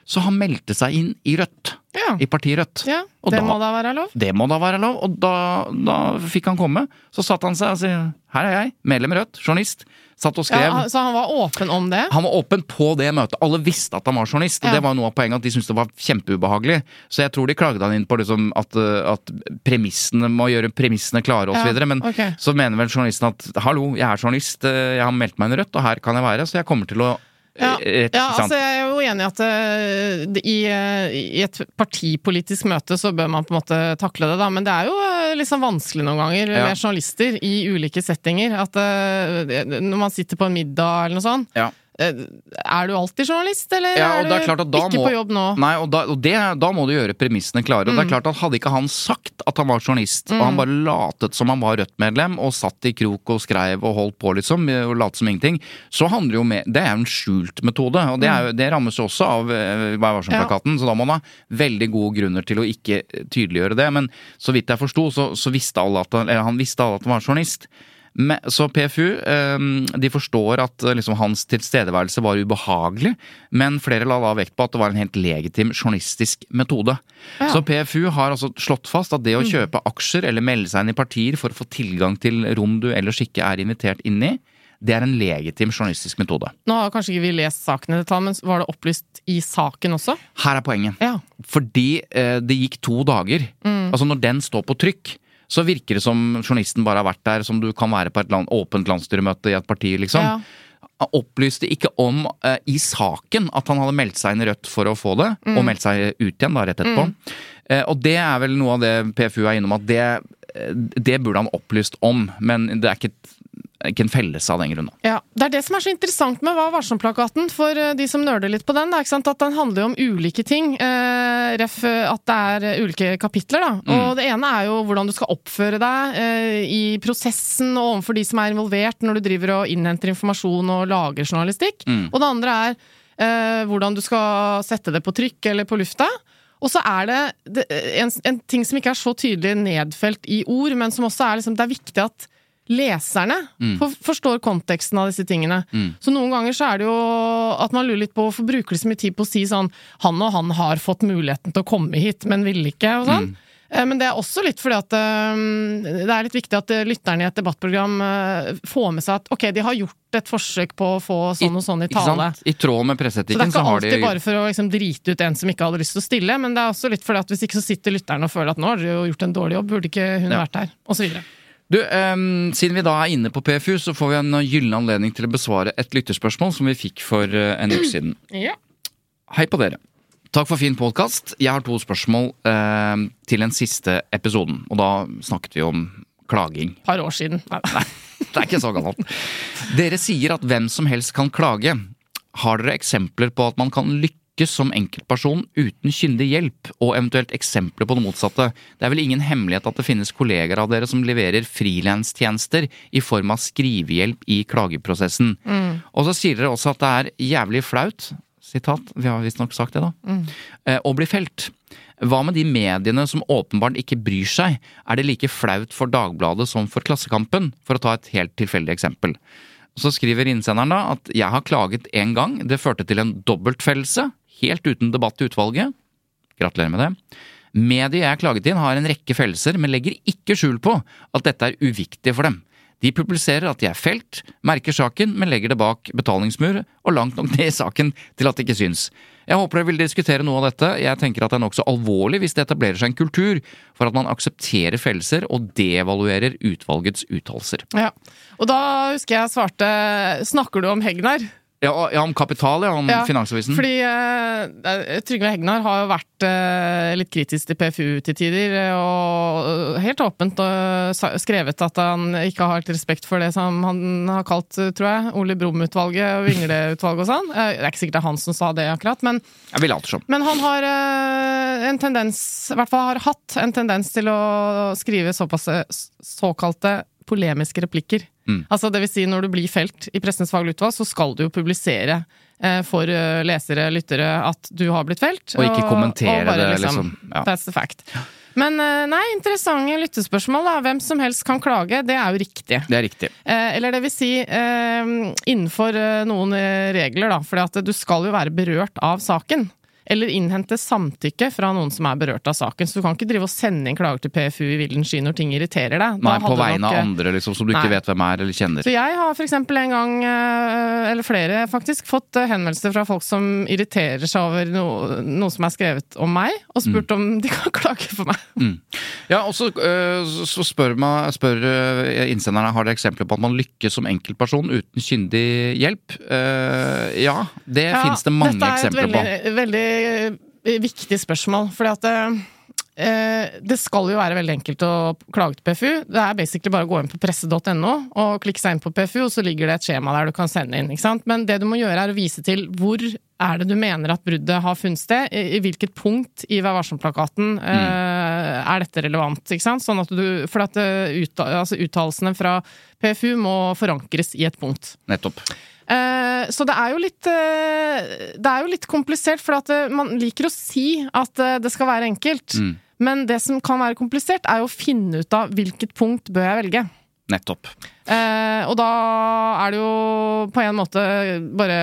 Så han meldte seg inn i Rødt. Ja. I partiet Rødt. ja, Og det da- må da være lov? Det må da være lov, og da, da fikk han komme. Så satte han seg og sa her er jeg, medlem Rødt, journalist. Satt og skrev. Ja, så han var åpen om det? Han var åpen på det møtet. Alle visste at han var journalist. Ja. Det var noe av poenget at de syntes det var kjempeubehagelig. Så jeg tror de klagde han inn på liksom at, at premissene må gjøre premissene klare osv. Ja, videre Men okay. så mener vel journalisten at hallo, jeg er journalist, uh, jeg har meldt meg inn i Rødt, og her kan jeg være, så jeg kommer til å Ja, uh, ja altså jeg er jo enig i at eh, i, eh, i et partipolitisk møte så bør man på en måte takle det, da. Men det er jo eh, liksom vanskelig noen ganger Ja. med journalister i ulike settinger. At eh, når man sitter på en middag eller noe sånt. Ja. Eh, Er du alltid journalist, eller Ja, er er du ikke må, på jobb nå? Nei, og, da, og det, da må du gjøre premissene klare. Og det Mm. er klart at Hadde ikke han sagt at han var journalist, og han bare latet som han var Rødt-medlem, og satt i krok og skreiv og holdt på, liksom, og lot som ingenting, så handler jo med Det er jo en skjult metode, og det, er jo, det rammes jo også av eh, Vær varsom-plakaten, så da må man ha veldig gode grunner til å ikke tydeliggjøre det. Men så vidt jeg forsto, så, så visste alle at han, eller han visste alle at han var journalist. Så PFU eh, de forstår at eh, liksom, hans tilstedeværelse var ubehagelig, men flere la da vekt på at det var en helt legitim journalistisk metode. Ja. Så PFU har altså slått fast at det å kjøpe aksjer eller melde seg inn i partier for å få tilgang til rom du ellers ikke er invitert inn i, det er en legitim journalistisk metode. Nå har kanskje ikke vi lest saken i detalj, men var det opplyst i saken også? Her er poenget. Ja. Fordi eh, det gikk to dager. Altså når den står på trykk, så virker det som journalisten bare har vært der som du kan være på et land, åpent landsstyremøte i et parti, liksom. Ja. Han opplyste ikke om eh, i saken at han hadde meldt seg inn i Rødt for å få det, og meldt seg ut igjen da rett etterpå. Eh, og det er vel noe av det PFU er innom, at det, eh, det burde han opplyst om, men det er ikke, et- ikke en felles av den grunn. Ja, Det er det som er så interessant med Hva varsom-plakaten, for eh, de som nerder litt på den. Da? At den handler jo om ulike ting. Eh, ref eh, at det er eh, ulike kapitler. da. Mm. Og Det ene er jo hvordan du skal oppføre deg eh, i prosessen og overfor de som er involvert når du driver og innhenter informasjon og lager journalistikk. Mm. Og det andre er eh, hvordan du skal sette det på trykk eller på lufta. Og så er det, det en, en ting som ikke er så tydelig nedfelt i ord, men som også er liksom, det er viktig at leserne for, forstår konteksten av disse tingene. Så noen ganger så er det jo at man lurer litt på hvorfor bruker de så mye tid på å si sånn Han og han har fått muligheten til å komme hit, men ville ikke, og sånn. Mm. Men det er også litt fordi at eh, det er litt viktig at eh, lytterne i et debattprogram eh, får med seg at ok, de har gjort et forsøk på å få sånn og sånn i Ikke tale. I tråd med Så det er presseetikken ikke så har de alltid bare for å liksom drite ut en som ikke hadde lyst til å stille, men det er også litt fordi at hvis ikke så sitter lytterne og føler at nå har dere jo gjort en dårlig jobb, burde ikke hun Ja. vært her, og så videre. Du, um, Siden vi da er inne på PFU, så får vi en gyllen anledning til å besvare et lytterspørsmål som vi fikk for eh, en uke siden. Ja. Hei på dere. Takk for fin podkast. Jeg har to spørsmål ehm, til den siste episoden. Og da snakket vi om klaging. Et par år siden. Nei. Det er ikke så gammelt. Dere sier at hvem som helst kan klage. Har dere eksempler på at man kan lykkes som enkeltperson uten kyndig hjelp, og eventuelt eksempler på det motsatte? Det er vel ingen hemmelighet at det finnes kolleger av dere som leverer frilanstjenester i form av skrivehjelp i klageprosessen. Og så sier dere også at det er jævlig flaut, sitat, vi har visstnok sagt det da, mm. å bli felt. Hva med de mediene som åpenbart ikke bryr seg? Er det like flaut for Dagbladet som for Klassekampen, for å ta et helt tilfeldig eksempel? Så skriver innsenderen da at jeg har klaget én gang, det førte til en dobbeltfellelse, helt uten debatt i utvalget. Gratulerer med det. Mediet jeg klaget inn har en rekke fellelser, men legger ikke skjul på at dette er uviktig for dem. De publiserer at de er felt, merker saken, men legger det bak betalingsmur og langt nok ned i saken til at det ikke syns. Jeg håper dere vil diskutere noe av dette. Jeg tenker at det er nokså alvorlig hvis det etablerer seg en kultur for at man aksepterer fellelser og devaluerer utvalgets uttalelser. Ja. Og da husker jeg svarte Snakker du om Hegnar? Ja, ja, om Kapital, ja. Om Ja, Finansavisen. Fordi eh, Trygve Hegnar har jo vært eh, litt kritisk til PFU til tider, eh, og helt åpent og skrevet at han ikke har helt respekt for det som han har kalt, eh, tror jeg, Ole Brumm-utvalget og Vingleutvalget og sånn. Eh, det er ikke sikkert det er han som sa det akkurat, men, Jeg vil som. men han har eh, en tendens, i hvert fall har hatt en tendens til å skrive såpass eh, såkalte polemiske replikker. Mm. Altså det vil si når du blir felt i Pressens faglige utvalg, så skal du jo publisere eh, for eh, lesere, lyttere, at du har blitt felt. Og ikke kommentere det, liksom. Ja. That's the fact. Men eh, nei, interessante lyttespørsmål. da. Hvem som helst kan klage, det er jo riktig. Det er riktig. Eh, eller det vil si eh, innenfor eh, noen regler, da. For du skal jo være berørt av saken. Eller innhente samtykke fra noen som er berørt av saken. Så du kan ikke drive og sende inn klager til PFU i villen sky når ting irriterer deg. Da Nei, på vegne nok, av eh, andre, liksom, som du Nei. ikke vet hvem er eller kjenner. så jeg har eksempel en gang, eh, eller flere faktisk, fått eh, henvendelser fra folk som irriterer seg over noe, noe som er skrevet om meg, og spurt om de kan klage for meg. Ja, og så, så spør, man, spør innsenderne har dere eksempler på at man lykkes som enkeltperson uten kyndig hjelp. Ja, det Ja, finnes det mange dette er eksempler et veldig, veldig eh, viktig spørsmål, fordi at eh, det skal jo være veldig enkelt å klage til PFU. Det er basically bare å gå inn på presse.no og klikke seg inn på PFU, og så ligger det et skjema der du kan sende inn. Men det du må gjøre, er å vise til hvor er det du mener at bruddet har funnet sted? I, hvilket punkt i Vær varsom-plakaten eh, er dette relevant? Sånn at du, for at eh, ut, altså uttalelsene fra PFU må forankres i et punkt. Nettopp. Eh, så det er jo litt eh, Det er jo litt komplisert, for at eh, man liker å si at det skal være enkelt. Mm. Men det som kan være komplisert, er jo å finne ut av hvilket punkt bør jeg velge. Nettopp. Eh, og da er det jo på en måte bare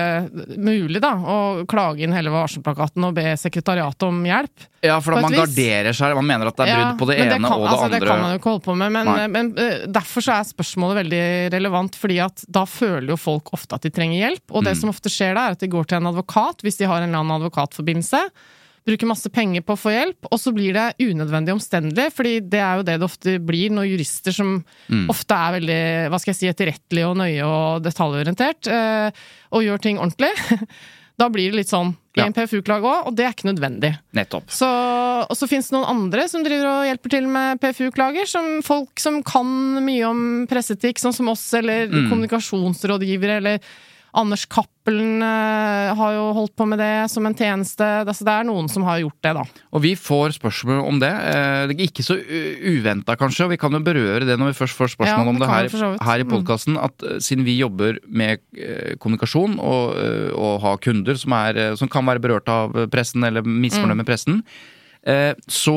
mulig, da, å klage inn hele varselplakaten og be sekretariatet om hjelp. Ja, for da man garderer seg. Man mener at det er brudd på det ene kan, og det altså, andre. Det kan man jo ikke holde på med, men, men eh, derfor så er spørsmålet veldig relevant, fordi at da føler jo folk ofte at de trenger hjelp, og Mm. det som ofte skjer da, er at de går til en advokat hvis de har en eller annen advokatforbindelse. Bruker masse penger på å få hjelp, og så blir det unødvendig omstendelig, fordi det er jo det det ofte blir når jurister som Mm. ofte er veldig, hva skal jeg si, etterrettelige og nøye og detaljorientert, eh, og gjør ting ordentlig. Da blir det litt sånn i Ja. en PFU-klage òg, og det er ikke nødvendig. Nettopp. Så, og så finnes det noen andre som driver og hjelper til med PFU-klager. Som folk som kan mye om presseetikk, sånn som oss, eller Mm. kommunikasjonsrådgivere, eller Anders Cappelen eh, har jo holdt på med det som en tjeneste. Altså, det er noen som har gjort det, da. Og vi får spørsmål om det. Eh, det er ikke så uventa, kanskje, og vi kan jo berøre det når vi først får spørsmål Ja, om det her, så her i Mm. podkasten. At eh, siden vi jobber med kommunikasjon og, og har kunder som, er, som kan være berørt av pressen eller misfornøyd Mm. med pressen, så,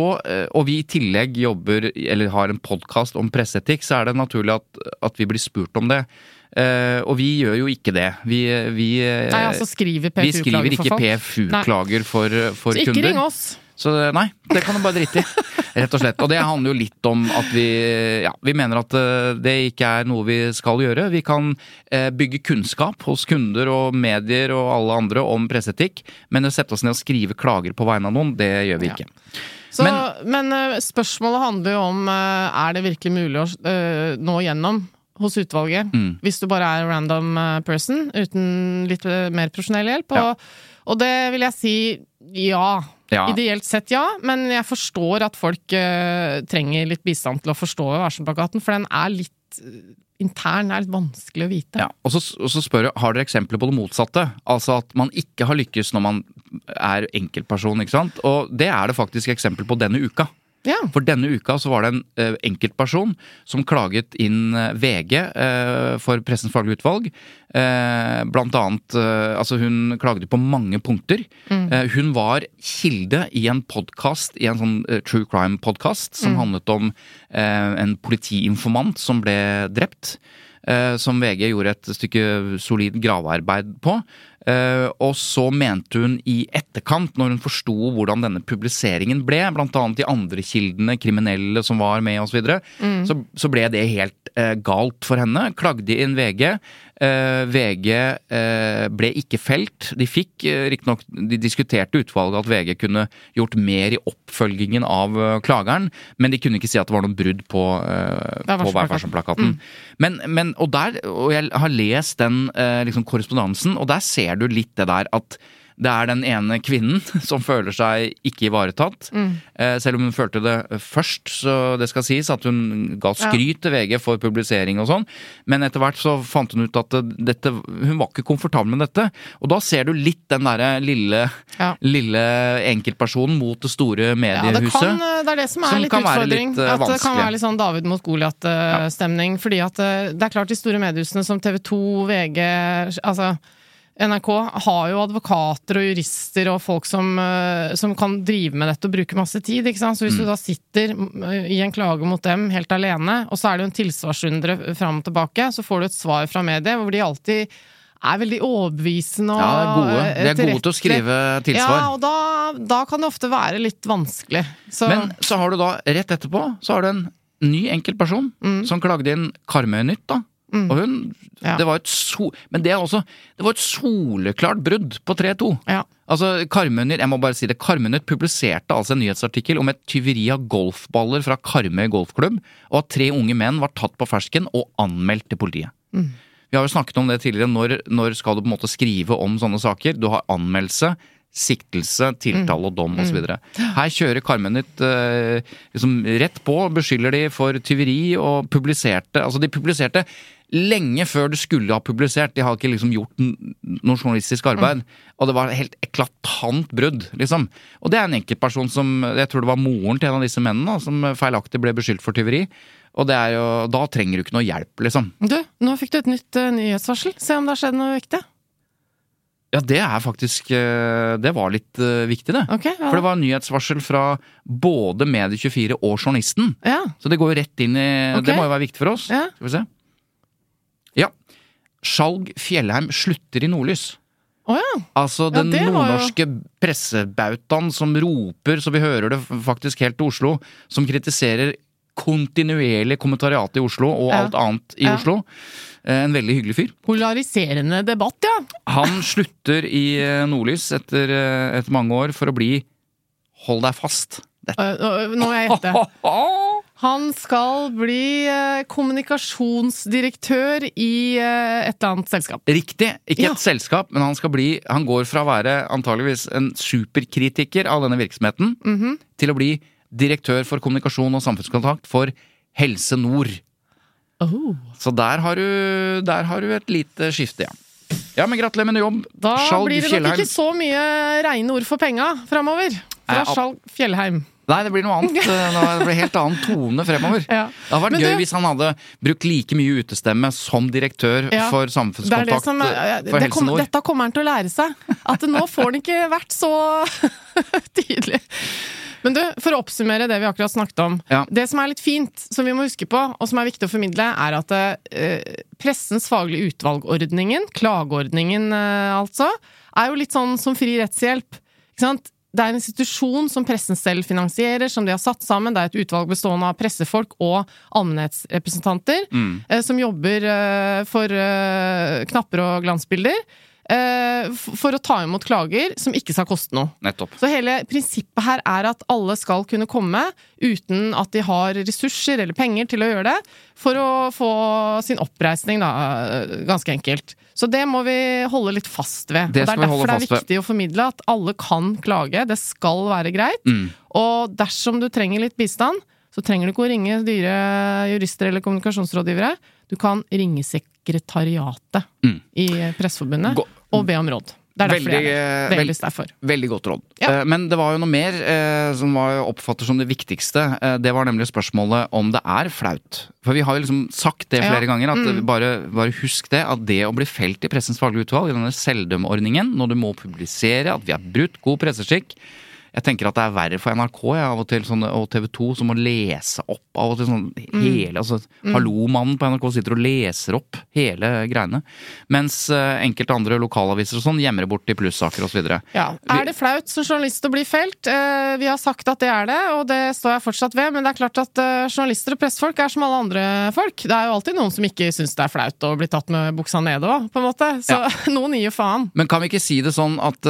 og vi i tillegg jobber, eller har en podkast om presseetikk, så er det naturlig at, at vi blir spurt om det. Eh, og vi gjør jo ikke det. Vi, vi, eh, Nei, altså skriver vi skriver ikke. PFU-klager for, for Så ikke kunder. ring oss! Så nei, det kan du bare drite i. Rett og slett. Og det handler jo litt om at vi ja, vi mener at eh, det ikke er noe vi skal gjøre. Vi kan eh, bygge kunnskap hos kunder og medier og alle andre om presseetikk, men å sette oss ned og skrive klager på vegne av noen, det gjør vi Ja. ikke. Så, Men- men, eh, spørsmålet handler jo om eh, er det virkelig mulig å eh, nå gjennom hos utvalget, Mm. hvis du bare er en random eh, person uten litt eh, mer profesjonell hjelp. Og, Ja. og det vil jeg si ja. Ja. Ideelt sett ja, men jeg forstår at folk uh, trenger litt bistand til å forstå varselplakaten, for den er litt eh, intern, er litt vanskelig å vite. Ja, og så, og så spør jeg, har dere eksempler på det motsatte? Altså at man ikke har lykkes når man er enkeltperson, ikke sant? Og det er det faktisk eksempel på denne uka. Ja. For denne uka så var det en uh, enkeltperson som klaget inn eh, VG uh, for Pressens faglige utvalg. Uh, blant annet eh, Altså, hun klagde på mange punkter. Eh, hun var kilde i en podkast, i en sånn eh, true crime-podkast, som handlet om eh, en politiinformant som ble drept. eh, som VG gjorde et stykke solid gravearbeid på. Eh, og så mente hun i etterkant, når hun forsto hvordan denne publiseringen ble, annet de andre kildene, kriminelle som var med osv., så, videre, så, så ble det helt eh, galt for henne. Klagde inn VG. Eh, VG eh, ble ikke felt. De fikk eh, riktignok De diskuterte utvalget at VG kunne gjort mer i oppfølgingen av klageren, men de kunne ikke si at det var noen brudd på, på Vær varsom-plakaten. varsom-plakaten. Men, men, og, der, og jeg har lest den liksom, korrespondansen, og der ser du litt det der at det er den ene kvinnen som føler seg ikke ivaretatt. Eh, selv om hun følte det først, så det skal sies at hun ga skryt til VG for publisering og sånn. Men etter hvert så fant hun ut at dette, hun var ikke komfortabel med dette. Og da ser du litt den derre lille, Ja. lille enkeltpersonen mot det store Ja, det, mediehuset. kan, eh, det er det som er Som litt utfordring. litt, eh, at det kan være litt sånn David mot Goliat-stemning. Fordi at det er klart de store mediehusene som TV 2, VG, altså NRK har jo advokater og jurister og folk som, eh, som kan drive med dette og bruke masse tid. ikke sant? Så hvis du Mm. da sitter mm, i en klage mot dem helt alene, og så er det jo en tilsvarsrunde fram og tilbake, så får du et svar fra mediet hvor de alltid er veldig overbevisende og Ja, gode. De er gode til å skrive tilsvar. Ja, og da, da kan det ofte være litt vanskelig. Så, Men så har du da, rett etterpå, så har du en ny enkeltperson som klagde inn Karmøy-nytt, da. Og hun Ja. Det var et so... Men det er også Det var et soleklart brudd på 3-2. ja. Altså, Karmøy-nytt, jeg må bare si det, Karmøy-nytt publiserte altså en nyhetsartikkel om et tyveri av golfballer fra Karmøy golfklubb, og at tre unge menn var tatt på fersken og anmeldt til politiet. Vi har jo snakket om det tidligere. Når, når skal du på en måte skrive om sånne saker? Du har anmeldelse, siktelse, tiltale og dom osv. Her kjører Karmøy-nytt eh, liksom rett på, beskylder de for tyveri og publiserte Altså, de publiserte lenge før det skulle ha publisert. De har ikke liksom gjort noe journalistisk arbeid. Og det var helt eklatant brudd, liksom. Og det er en enkeltperson som Jeg tror det var moren til en av disse mennene da, som feilaktig ble beskyldt for tyveri. Og det er jo, da trenger du ikke noe hjelp, liksom. Du, nå fikk du et nytt uh, nyhetsvarsel. Se om det har skjedd noe viktig. Ja, det er faktisk eh, Det var litt eh, viktig, det. Okay, ja. For det var nyhetsvarsel fra både Medie24 og Journalisten. Ja. Så det går jo rett inn i okay. Det må jo være viktig for oss. Ja. Skal vi se. Ja. Skjalg Fjellheim slutter i Nordlys. Oh ja. Altså den ja, nordnorske jo- pressebautaen som roper så vi hører det faktisk helt til Oslo, som kritiserer kontinuerlig kommentariatet i Oslo og Ja. alt annet i. Oslo. Eh, En veldig hyggelig fyr. Polariserende debatt, ja. Han slutter i eh, Nordlys etter, eh, etter mange år for å bli Hold deg fast. Dette. Nå må jeg gjette. Han skal bli eh, kommunikasjonsdirektør i eh, et eller annet selskap. Riktig. Ikke Ja. et selskap, men han skal bli Han går fra å være antageligvis en superkritiker av denne virksomheten Mhm. til å bli direktør for kommunikasjon og samfunnskontakt for Helse Nord. Oh. Så der har du, der har du et lite skifte, ja. Ja, men gratulerer med ny jobb. Da Skjalg blir det nok ikke så mye reine ord for penga framover. Fra Skjalg Fjellheim. Nei, det blir noe annet. Det blir helt annen tone fremover. Ja. Det hadde vært Men gøy du- hvis han hadde brukt like mye utestemme som direktør Ja, for samfunnskontakt det som er, for det Helse kom, Nord. dette kommer han til å lære seg. At nå får han ikke vært så tydelig. Men du, for å oppsummere det vi akkurat snakket om. Ja. Det som er litt fint, som vi må huske på, og som er viktig å formidle, er at eh, pressens faglige utvalgordningen, klageordningen eh, altså, er jo litt sånn som fri rettshjelp. Ikke sant? Det er en institusjon som pressen selv finansierer, som de har satt sammen. Det er et utvalg bestående av pressefolk og allmennhetsrepresentanter, eh, som jobber eh, for eh, knapper og glansbilder. Eh, For å ta imot klager som ikke skal koste noe. Nettopp. Så hele prinsippet her er at alle skal kunne komme uten at de har ressurser eller penger til å gjøre det, for å få sin oppreisning, da, ganske enkelt. Så det må vi holde litt fast ved. Det og det er derfor det er viktig å formidle at alle kan klage. Det skal være greit. Mm. Og dersom du trenger litt bistand, så trenger du ikke å ringe dyre jurister eller kommunikasjonsrådgivere. Du kan ringe sekretariatet Mm. i Presseforbundet og be om råd. Det er Veldig, jeg veld- derfor. Veldig godt råd. Ja. Eh, Men det var jo noe mer eh, som var jeg oppfatter som det viktigste. Eh, Det var nemlig spørsmålet om det er flaut. For vi har jo liksom sagt det Ja. flere ganger, at Mm. bare, bare husk det. At det å bli felt i Pressens faglige utvalg, i denne selvdømmeordningen, når du må publisere at vi har brutt god presseskikk, Jeg tenker at det er verre for NRK ja, og til, sånn, og TV 2, som må lese opp av og til sånn hele altså, Hallo-mannen på NRK sitter og leser opp hele greiene. Mens uh, enkelte andre lokalaviser og sånn gjemmer det bort i plussaker osv. Ja. Er det flaut som journalist å bli felt? Uh, vi har sagt at det er det, og det står jeg fortsatt ved. Men det er klart at uh, journalister og pressefolk er som alle andre folk. Det er jo alltid noen som ikke syns det er flaut å bli tatt med buksa nede òg, på en måte. Så noen gir jo faen. Men kan vi ikke si det sånn at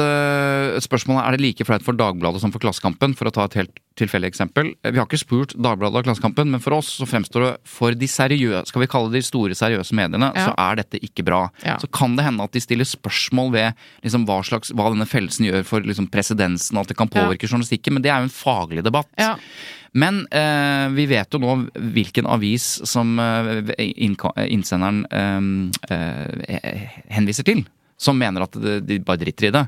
spørsmålet er det like flaut for Dagbladet som for Klassekampen, for å ta et helt tilfeldig eksempel. Vi har ikke spurt Dagbladet og Klassekampen, men for oss så fremstår det for de seriøse, skal vi kalle de store seriøse mediene, Ja. så er dette ikke bra. Ja. Så kan det hende at de stiller spørsmål ved liksom, hva, slags, hva denne fellelsen gjør for liksom, presedensen, at det kan påvirke journalistikken, men det er jo en faglig debatt. Ja. Men eh, vi vet jo nå hvilken avis som eh, innsenderen eh, eh, henviser til. Som mener at de bare driter i det.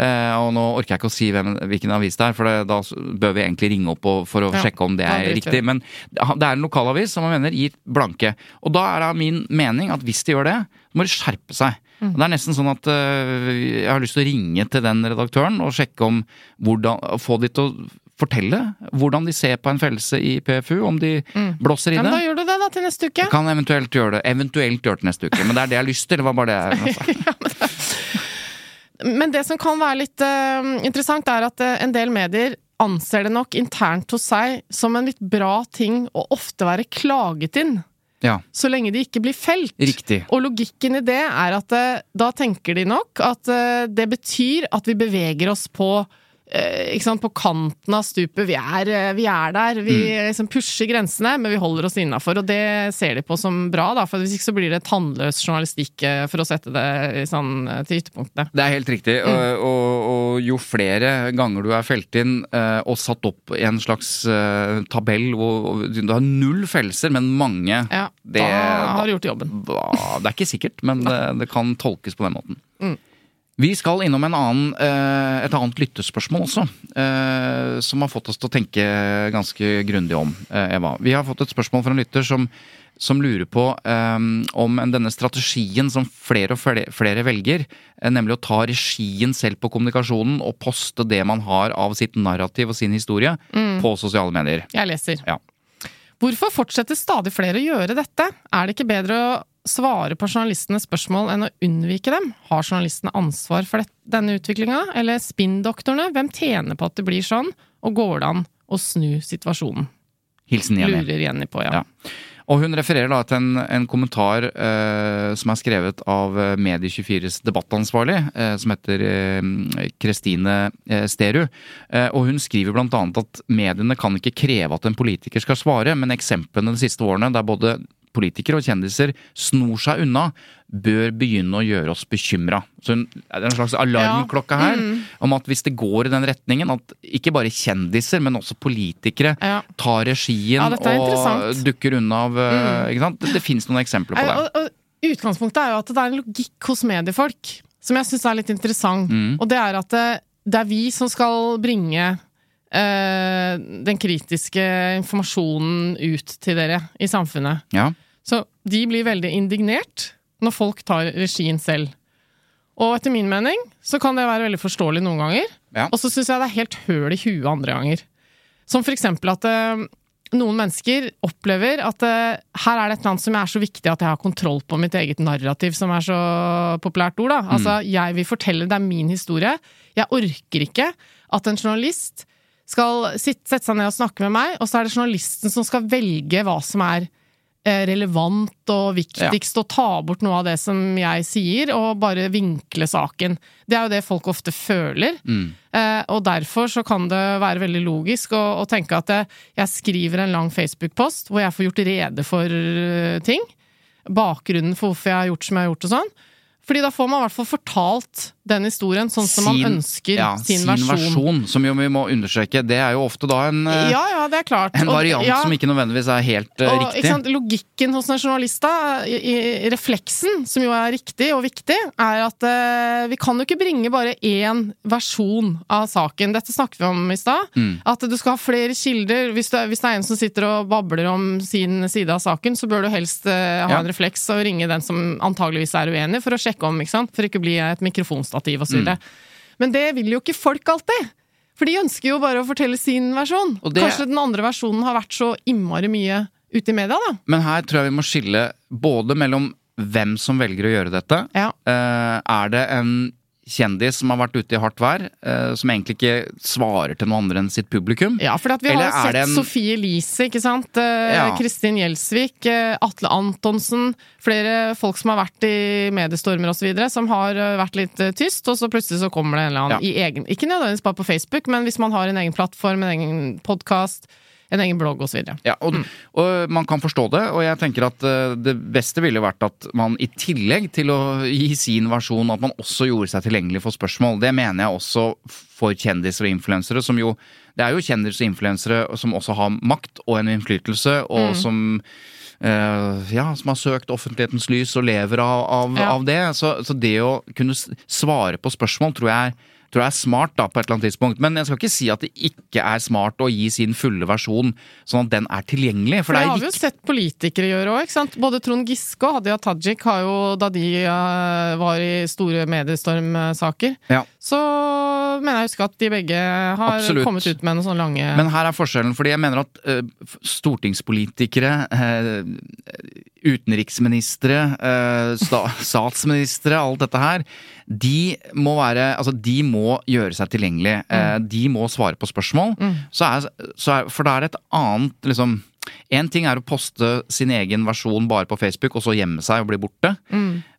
Eh, og nå orker jeg ikke å si hvem, hvilken avis det er, for det, da bør vi egentlig ringe opp og, for å Ja, sjekke om det er riktig. Men det er en lokalavis som man mener gir blanke. Og da er det min mening at hvis de gjør det, må de skjerpe seg. Mm. Det er nesten sånn at øh, jeg har lyst til å ringe til den redaktøren og sjekke om hvordan Få de til å fortelle hvordan de ser på en fellelse i PFU, om de blåser i det. Ja, men da gjør du det da til neste uke. Kan eventuelt gjøre det Eventuelt gjøre det neste uke. Men det er det jeg har lyst til. Det var bare det jeg sa. Men det som kan være litt uh, interessant, er at uh, en del medier anser det nok internt hos seg som en litt bra ting å ofte være klaget inn. Ja, Så lenge de ikke blir felt. riktig. Og logikken i det er at eh, da tenker de nok at det betyr at vi beveger oss på sant, på kanten av stupet. Vi er, eh, vi er der. Vi Mm. liksom pusher grensene, men vi holder oss innafor. Og det ser de på som bra, da, for hvis ikke så blir det tannløs journalistikk, eh, for å sette det sånn, eh, til ytterpunktene. Det er helt riktig. Mm. Og, og, og jo flere ganger du er felt inn eh, og satt opp i en slags eh, tabell hvor du har null fellelser, men mange Ja, det, da har du gjort jobben. da- det er ikke sikkert, men det, det kan tolkes på den måten. Mm. Vi skal innom en annen, eh, et annet lyttespørsmål også, eh, som har fått oss til å tenke ganske grundig om, eh, Eva. Vi har fått et spørsmål fra en lytter som, som lurer på om denne strategien som flere og flere, flere velger, nemlig å ta regien selv på kommunikasjonen og poste det man har av sitt narrativ og sin historie på sosiale medier. Jeg leser. Ja. Hvorfor fortsetter stadig flere å gjøre dette? Er det ikke bedre å svare på journalistenes spørsmål enn å unnvike dem? Har journalistene ansvar for denne utviklinga, eller spinndoktorene? Hvem tjener på at det blir sånn, og går det an å snu situasjonen? Hilsen Jenny. Lurer Jenny på, ja. Ja. Og hun refererer da til en, en kommentar eh, som er skrevet av eh, Medie24s debattansvarlig, eh, som heter eh, Kristine eh, Sterud. Eh, og hun skriver annet at mediene kan ikke kreve at en politiker skal svare, men eksemplene de siste årene der både politikere og kjendiser snor seg unna, bør begynne å gjøre oss bekymra. Så det er en slags alarmklokke her om at hvis det går i den retningen, at ikke bare kjendiser, men også politikere Ja. tar regien Ja, og. Mm. dukker unna av mm. Ikke sant? Det, det fins noen eksempler på det. Og, og utgangspunktet er jo at det er en logikk hos mediefolk som jeg syns er litt interessant. Mm. Og det er at det, det er vi som skal bringe eh, den kritiske informasjonen ut til dere i samfunnet. Ja. Så de blir veldig indignert når folk tar regien selv. Og etter min mening så kan det være veldig forståelig noen ganger. Ja. Og så syns jeg det er helt høl i huet andre ganger. Som for eksempel at uh, noen mennesker opplever at uh, her er det et eller annet som er så viktig at jeg har kontroll på mitt eget narrativ, som er så populært ord. da. Altså, jeg vil fortelle, det er min historie. Jeg orker ikke at en journalist skal sitte, sette seg ned og snakke med meg, og så er det journalisten som skal velge hva som er relevant og viktigst, å ta bort noe av det som jeg sier, og bare vinkle saken. Det er jo det folk ofte føler. Eh, og derfor så kan det være veldig logisk å, å tenke at jeg, jeg skriver en lang Facebook-post hvor jeg får gjort rede for eh, ting. Bakgrunnen for hvorfor jeg har gjort som jeg har gjort og sånn. Fordi da får man i hvert fall fortalt den historien sånn som man ønsker ja, sin, versjon. Som jo vi må understreke, det er jo ofte da en, eh, Ja, ja, det klart. en Og- variant ja. som ikke nødvendigvis er helt eh, Og, riktig. sant, logikken hos en journalist, da, i, i refleksen, som jo er riktig og viktig, er at uh, vi kan jo ikke bringe bare én versjon av saken. Dette snakket vi om i stad. Mm. At du skal ha flere kilder. Hvis det, hvis det er en som sitter og babler om sin side av saken, så bør du helst uh, ha en refleks og ringe den som antageligvis er uenig, for å sjekke om, ikke sant? For ikke å bli et mikrofonstativ og så Mm. Men det vil jo ikke folk alltid. For de ønsker jo bare å fortelle sin versjon. Og det- Kanskje den andre versjonen har vært så innmari mye ute i media, da. Men her tror jeg vi må skille både mellom hvem som velger å gjøre dette. Ja. Eh, er det en kjendis som har vært ute i hardt vær, eh, som egentlig ikke svarer til noe andre enn sitt publikum? Ja, for vi har Eller er sett en- Sofie Elise, ikke sant? Eh, Ja. Kristin Gjelsvik, eh, Atle Antonsen. Flere folk som har vært i mediestormer osv., som har vært litt tyst, og så plutselig så kommer det en eller annen Ja. i egen Ikke nødvendigvis bare på Facebook, men hvis man har en egen plattform, en egen podkast, en egen blogg osv. Ja, og, og man kan forstå det, og jeg tenker at eh, det beste ville vært at man i tillegg til å gi sin versjon, at man også gjorde seg tilgjengelig for spørsmål. Det mener jeg også for kjendiser og influensere, som jo Det er jo kjendiser og influensere som også har makt og en innflytelse, og som Uh, ja, som har søkt offentlighetens lys og lever av, av, Ja. av det. Så, så det å kunne svare på spørsmål tror jeg, tror jeg er smart da, på et eller annet tidspunkt. Men jeg skal ikke si at det ikke er smart å gi sin fulle versjon, sånn at den er tilgjengelig. For For det det har vi jo sett politikere gjøre òg, ikke sant. Både Trond Giske og Hadia Tajik har jo, da de eh, var i store mediestormsaker, Ja. så mener jeg å huske at de begge har Absolutt. kommet ut med noen sånne lange Men her er forskjellen, fordi jeg mener at uh, stortingspolitikere, uh, utenriksministre, uh, sta statsministre, alt dette her, de må være Altså, de må gjøre seg tilgjengelig. Eh, de må svare på spørsmål. Så er, så er, for da er det et annet liksom Én ting er å poste sin egen versjon bare på Facebook, og så gjemme seg og bli borte.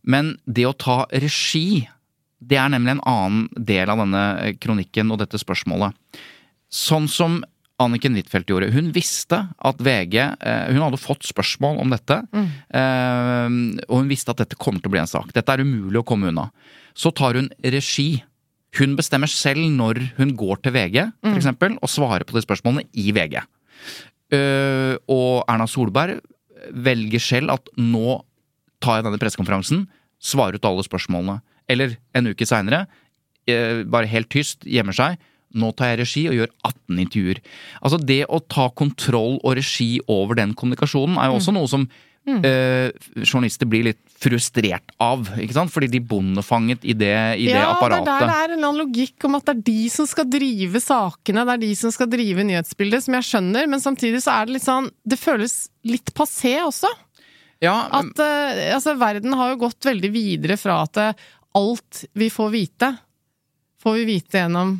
Men det å ta regi, det er nemlig en annen del av denne kronikken og dette spørsmålet. Sånn som Anniken Huitfeldt gjorde. Hun visste at VG eh, Hun hadde fått spørsmål om dette. Eh, og hun visste at dette kommer til å bli en sak. Dette er umulig å komme unna. Så tar hun regi. Hun bestemmer selv når hun går til VG, for eksempel, og svarer på de spørsmålene i VG. Eh, og Erna Solberg velger selv at nå tar jeg denne pressekonferansen, svarer ut alle spørsmålene. Eller en uke seinere, bare helt tyst, gjemmer seg. Nå tar jeg regi og gjør 18 intervjuer. Altså Det å ta kontroll og regi over den kommunikasjonen er jo også noe som eh, journalister blir litt frustrert av. ikke sant? Fordi de bondefanget i det, i det ja, apparatet. det er der det er en eller annen logikk om at det er de som skal drive sakene, det er de som skal drive nyhetsbildet, som jeg skjønner, men samtidig så er det litt sånn Det føles litt passé også. ja, At uh, altså, verden har jo gått veldig videre fra at alt vi får vite, får vi vite gjennom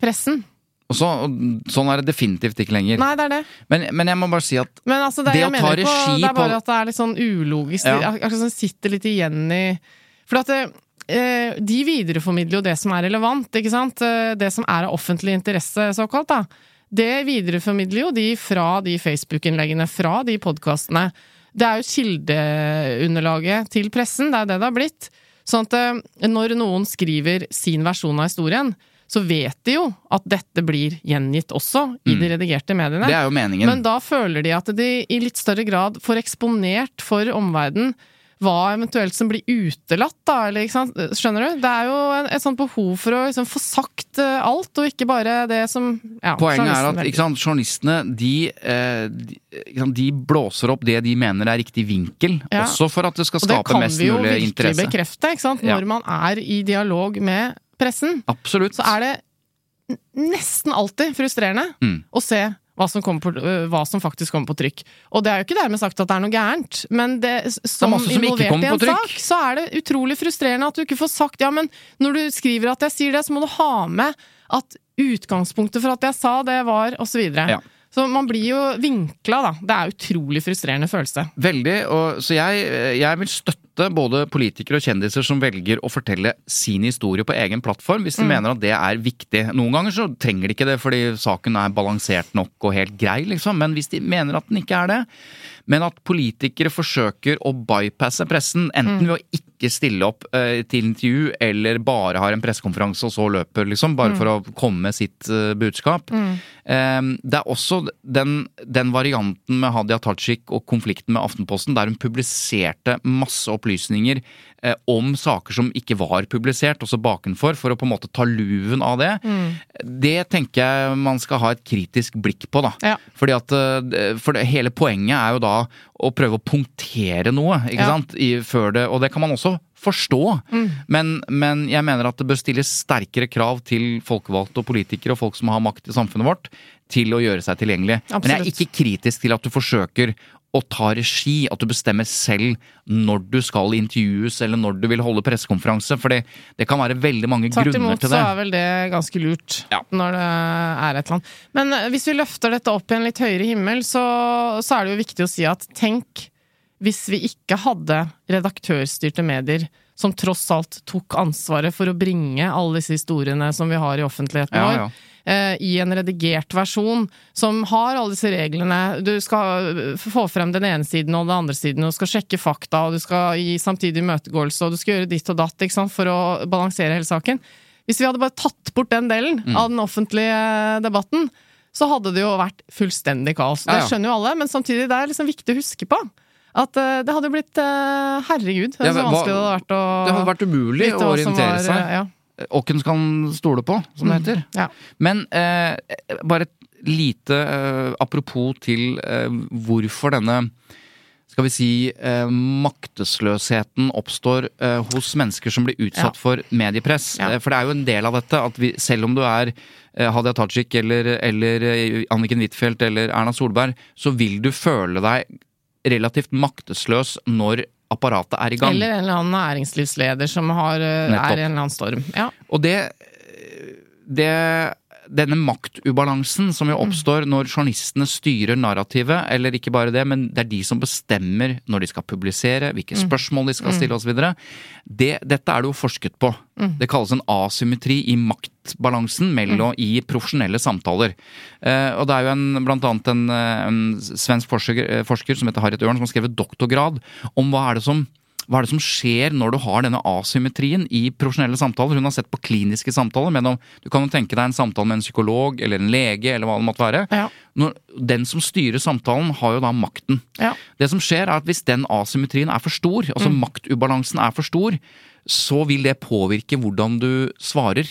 pressen. Og så, og sånn er det definitivt ikke lenger. Nei, det er det. Men, men jeg må bare si at Men altså, det, Det å ta regi på, det er bare at det er litt sånn ulogisk. Ja. Akkurat som sitter litt igjen i For at det, eh, de videreformidler jo det som er relevant, ikke sant? Eh, Det som er av offentlig interesse, såkalt, da. Det videreformidler jo de fra de Facebook-innleggene, fra de podkastene. Det er jo kildeunderlaget til pressen, det er det det har blitt. Sånn at eh, når noen skriver sin versjon av historien, så vet de jo at dette blir gjengitt også i de redigerte mediene. det er jo meningen. Men da føler de at de i litt større grad får eksponert for omverdenen hva eventuelt som blir utelatt, da, eller ikke sant. Skjønner du? Det er jo en, et sånt behov for å liksom få sagt uh, alt, og ikke bare det som ja, Poenget er at sant, journalistene de, eh, de, sant, de blåser opp det de mener er riktig vinkel, Ja. også for at det skal skape mest mulig interesse. Og det kan vi jo virkelig bekrefte, ikke sant. Ja. Når man er i dialog med pressen, Absolutt. så er det nesten alltid frustrerende Mm. å se hva som, på, øh, hva som faktisk kommer på trykk. Og det er jo ikke dermed sagt at det er noe gærent, men det, som det som involvert i en sak, så er det utrolig frustrerende at du ikke får sagt ja, men når du skriver at jeg sier det, så må du ha med at utgangspunktet for at jeg sa det var, og så. Ja. Så man blir jo vinkla, da. Det er utrolig frustrerende følelse. Veldig. Og, så jeg, jeg vil støtte både politikere og kjendiser som velger å fortelle sin historie på egen plattform, hvis de Mm. mener at det er viktig. Noen ganger så trenger de ikke det fordi saken er balansert nok og helt grei, liksom. Men hvis de mener at den ikke er det, men at politikere forsøker å bypasse pressen, enten Mm. ved å ikke stille opp eh, til intervju, eller bare har en pressekonferanse og så løper, liksom, bare Mm. for å komme med sitt eh, budskap. Eh, det er også den, den varianten med Hadia Tajik og konflikten med Aftenposten, der hun publiserte masse opplysninger eh, om saker som ikke var publisert, også bakenfor, for å på en måte ta luven av det. Det tenker jeg man skal ha et kritisk blikk på, da. Ja. Fordi at, eh, for det, hele poenget er jo da å prøve å punktere noe, ikke Ja. sant? I, før det, og det kan man også forstå. Men, men jeg mener at det bør stilles sterkere krav til folkevalgte og politikere og folk som har makt i samfunnet vårt, til å gjøre seg tilgjengelig. Men jeg er ikke kritisk til at du forsøker å ta regi, at du bestemmer selv når du skal intervjues eller når du vil holde pressekonferanse. For det, det kan være veldig mange Tvert grunner imot til så er vel det ganske lurt Ja. når det er et eller annet. Men eh, hvis vi løfter dette opp i en litt høyere himmel, så, så er det jo viktig å si at tenk hvis vi ikke hadde redaktørstyrte medier som tross alt tok ansvaret for å bringe alle disse historiene som vi har i offentligheten Ja, vår, ja. Eh, i en redigert versjon som har alle disse reglene. Du skal få frem den ene siden og den andre siden, og du skal sjekke fakta, og du skal gi samtidig imøtegåelse, og du skal gjøre ditt og datt sant, for å balansere hele saken. Hvis vi hadde bare tatt bort den delen Mm. av den offentlige debatten, så hadde det jo vært fullstendig kaos. Det skjønner jo alle, men samtidig det er liksom viktig å huske på. At eh, det hadde blitt eh, Herregud, så Ja, men hva- vanskelig det hadde vært å Det hadde vært umulig å orientere var, seg. eh, Ja. skal kan stole på, som det heter. Ja. Men eh, bare et lite eh, apropos til eh, hvorfor denne skal vi si eh, maktesløsheten oppstår eh, hos mennesker som blir utsatt Ja. for mediepress. Ja. Eh, For det er jo en del av dette at vi, selv om du er Hadia Tajik eller, eller Anniken Huitfeldt eller Erna Solberg, så vil du føle deg relativt maktesløs når apparatet er i gang. Eller en eller annen næringslivsleder som har, eh, er i en eller annen storm. Ja. Og det, det Denne maktubalansen som jo oppstår når journalistene styrer narrativet, eller ikke bare det, men det er de som bestemmer når de skal publisere, hvilke spørsmål de skal stille osv. Det, dette er det jo forsket på. Det kalles en asymmetri i maktbalansen mellom i profesjonelle samtaler. Eh, og det er jo en, blant annet en, eh, en svensk forsker, eh, forsker som heter Harriet Ørn, som har skrevet doktorgrad om hva er det som hva er det som skjer når du har denne asymmetrien i profesjonelle samtaler? Hun har sett på kliniske samtaler. men du kan jo tenke deg en samtale med en psykolog eller en lege eller hva det måtte være. Ja. Når, den som styrer samtalen, har jo da makten. Ja. Det som skjer, er at hvis den asymmetrien er for stor, altså maktubalansen er for stor, så vil det påvirke hvordan du svarer.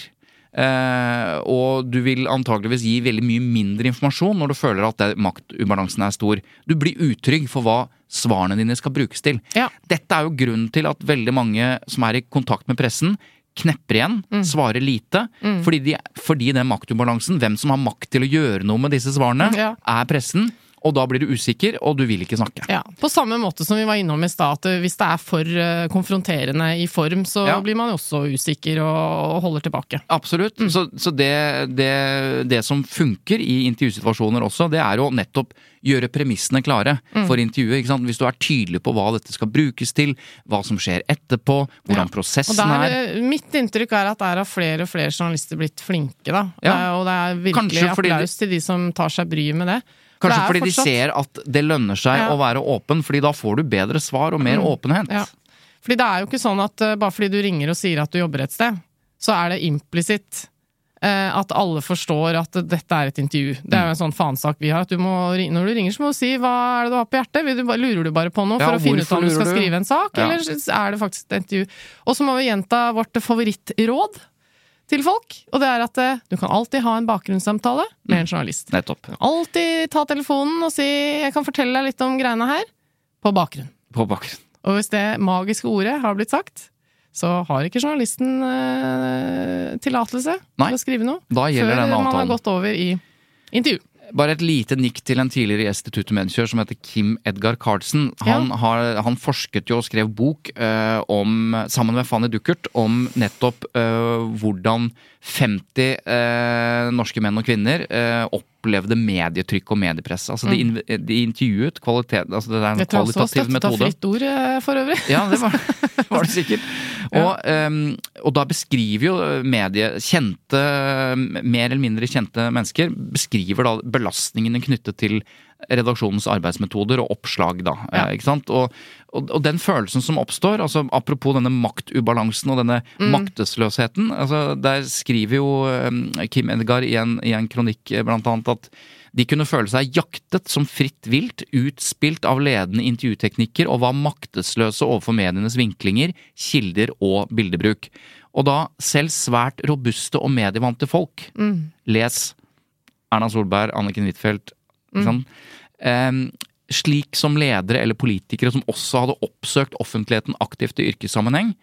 Eh, og du vil antageligvis gi veldig mye mindre informasjon når du føler at det, maktubalansen er stor. Du blir utrygg for hva svarene dine skal brukes til. Ja. Dette er jo grunnen til at veldig mange som er i kontakt med pressen, knepper igjen, Mm. svarer lite. Fordi, de, fordi den maktubalansen, hvem som har makt til å gjøre noe med disse svarene, Ja. er pressen. Og da blir du usikker, og du vil ikke snakke. Ja, På samme måte som vi var innom i stad, at hvis det er for eh, konfronterende i form, så Ja. blir man også usikker og, holder tilbake. Absolutt. Så, så det, det, det som funker i intervjusituasjoner også, det er jo nettopp gjøre premissene klare for intervjuet. Hvis du er tydelig på hva dette skal brukes til, hva som skjer etterpå, hvordan ja. prosessen der, er. eh, Mitt inntrykk er at der har flere og flere journalister blitt flinke, da. Ja. Er- Og det er virkelig applaus til de som tar seg bryet med det. Kanskje fordi fortsatt... de ser at det lønner seg Ja. å være åpen, fordi da får du bedre svar og mer åpenhet. Ja. Fordi det er jo ikke sånn at uh, bare fordi du ringer og sier at du jobber et sted, så er det implisitt uh, at alle forstår at dette er et intervju. Det er jo en sånn faensak vi har. At du må, når du ringer, så må du si hva er det du har på hjertet? Du, lurer du bare på noe Ja, for å finne ut om du skal du? skrive en sak, eller er det faktisk et intervju? Og så må vi gjenta vårt favorittråd til folk, og det er at eh, du kan alltid ha en bakgrunnssamtale med en journalist. Nettopp. Alltid ta telefonen og si 'jeg kan fortelle deg litt om greiene her', på bakgrunn. På bakgrunn. Og hvis det magiske ordet har blitt sagt, så har ikke journalisten eh, tillatelse til å skrive noe Da gjelder før den man har gått over i intervju. Bare et lite nikk til en tidligere gjest i Tutu Medkjør som heter Kim Edgar Carlsen. Han, Ja. har, han forsket jo og skrev bok eh, om, sammen med Fanny Duckert om nettopp eh, hvordan 50 eh, norske menn og kvinner eh, opplevde medietrykk og mediepress. Altså de, de intervjuet kvalitet Altså det er en Det tror jeg også var kvalitativ støttet av fritt ord, eh, for øvrig. Ja, det var, var det sikkert. Og, ehm, og da beskriver jo medie, kjente, mer eller mindre kjente mennesker, beskriver da belastningene knyttet til redaksjonens arbeidsmetoder og oppslag, da. Ja. eh, Ikke sant? Og, og, og den følelsen som oppstår, altså apropos denne maktubalansen og denne maktesløsheten, altså der skriver jo ehm, Kim Edgar i en, i en kronikk eh, blant annet at de kunne føle seg jaktet som fritt vilt, utspilt av ledende intervjuteknikker og var maktesløse overfor medienes vinklinger, kilder og bildebruk. Og da selv svært robuste og medievante folk, les Erna Solberg, Anniken Huitfeldt, sant? Em, slik som ledere eller politikere som også hadde oppsøkt offentligheten aktivt i yrkessammenheng,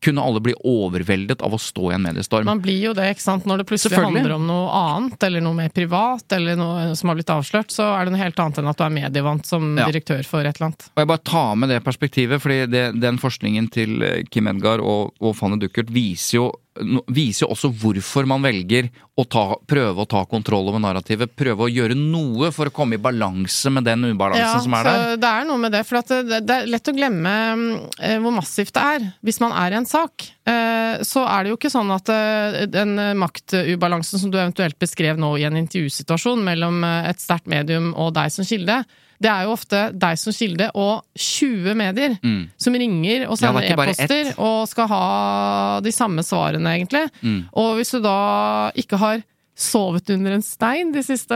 kunne alle bli overveldet av å stå i en mediestorm. Man blir jo det, ikke sant. Når det plutselig handler om noe annet, eller noe mer privat, eller noe som har blitt avslørt, så er det noe helt annet enn at du er medievant som Ja. direktør for et eller annet. Og jeg bare tar med det perspektivet, fordi det, den forskningen til Kim Edgar og, og Fanny Duckert viser jo, viser jo også hvorfor man velger å ta, prøve å ta kontroll over narrativet. Prøve å gjøre noe for å komme i balanse med den ubalansen som er så der. det er noe med det. For at det, det er lett å glemme mm, eh, hvor massivt det er. Hvis man er i en sak, eh, så er det jo ikke sånn at eh, den maktubalansen som du eventuelt beskrev nå i en intervjusituasjon mellom et sterkt medium og deg som kilde, det er jo ofte deg som kilde og 20 medier som ringer og sender Ja, er e-poster og skal ha de samme svarene, egentlig. Mm. Og hvis du da ikke har sovet under en stein de siste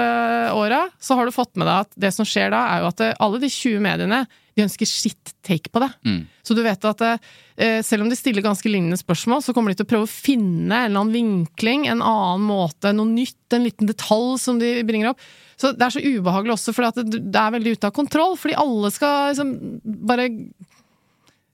åra, så har du fått med deg at det som skjer da, er jo at eh, alle de 20 mediene de ønsker sitt take på det. Mm. Så du vet at eh, selv om de stiller ganske lignende spørsmål, så kommer de til å prøve å finne en eller annen vinkling, en annen måte, noe nytt, en liten detalj som de bringer opp. Så det er så ubehagelig også, fordi det, det er veldig ute av kontroll. Fordi alle skal liksom bare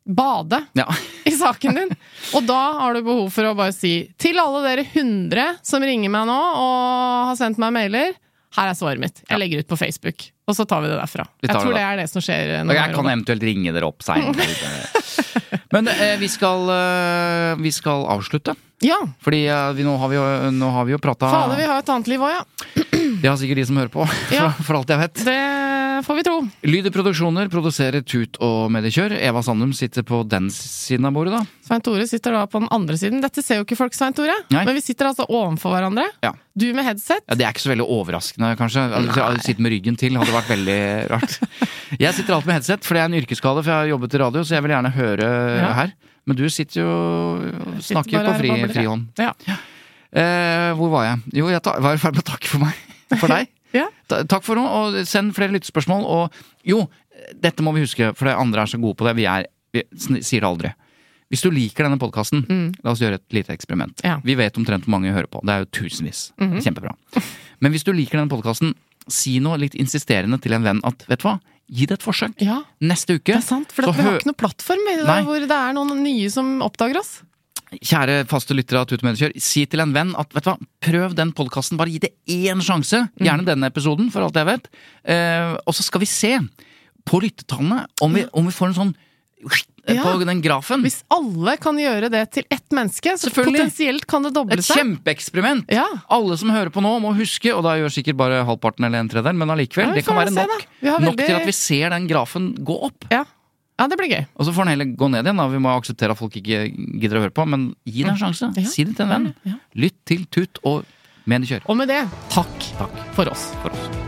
bade Ja. i saken din. Og da har du behov for å bare si til alle dere 100 som ringer meg nå og har sendt meg mailer, her er svaret mitt. Jeg legger ut på Facebook. Og så tar vi det derfra. Vi Jeg tror det det er det som skjer. Jeg kan eventuelt ringe dere opp seinere. Men eh, vi, skal, eh, vi skal avslutte. Ja. Fordi eh, vi, nå har vi jo, nå har vi jo prata Fader, vi har et annet liv òg, ja. Det har sikkert de som hører på, Ja. for alt jeg vet. Det får vi tro. Lyd i produksjoner produserer Tut og Mediekjør. Eva Sandum sitter på den siden av bordet, da. Svein Tore sitter da på den andre siden. Dette ser jo ikke folk, Svein Tore. Nei. Men vi sitter altså ovenfor hverandre. Ja. Du med headset. Ja, Det er ikke så veldig overraskende, kanskje. Å sitte med ryggen til hadde vært veldig rart. Jeg sitter alltid med headset, for det er en yrkesskade, for jeg har jobbet i radio, så jeg vil gjerne høre Ja. her. Men du sitter jo og snakker på fri, frihånd. Ja. Eh, hvor var jeg? Jo, jeg var i ferd med å takke for meg. For deg. Ja. Ta, takk for noe, og send flere lyttespørsmål. Og jo, dette må vi huske, for det andre er så gode på det. Vi er Vi sier det aldri. Hvis du liker denne podkasten, la oss gjøre et lite eksperiment. Mm. Ja. Vi vet omtrent hvor mange hører på. Det er jo tusenvis. Kjempebra. Men hvis du liker denne podkasten, si noe litt insisterende til en venn at vet du hva, gi det et forsøk. Ja. Neste uke Det er sant, for vi har ikke noen plattform der, hvor det er noen nye som oppdager oss. Kjære faste lyttere av Tut og Mediekjør, si til en venn at vet du hva, prøv den podkasten, bare gi det én sjanse. Mm. Gjerne denne episoden, for alt jeg vet. Eh, og så skal vi se på lyttetallene om vi, om vi får en sånn Ja. på den grafen. Hvis alle kan gjøre det til ett menneske, så potensielt kan det doble seg. Et kjempeeksperiment! Ja. Alle som hører på nå, må huske, og da gjør sikkert bare halvparten eller en tredjedel, men allikevel, Ja, det kan være nok. veldig... Nok til at vi ser den grafen gå opp. Ja. ja, det blir gøy. Og så får den heller gå ned igjen, da. Vi må akseptere at folk ikke gidder å høre på, men gi det en sjanse. Ja. Si det til en venn. Ja. Lytt til Tut og Mediekjør. Og med det, takk, for oss. For oss.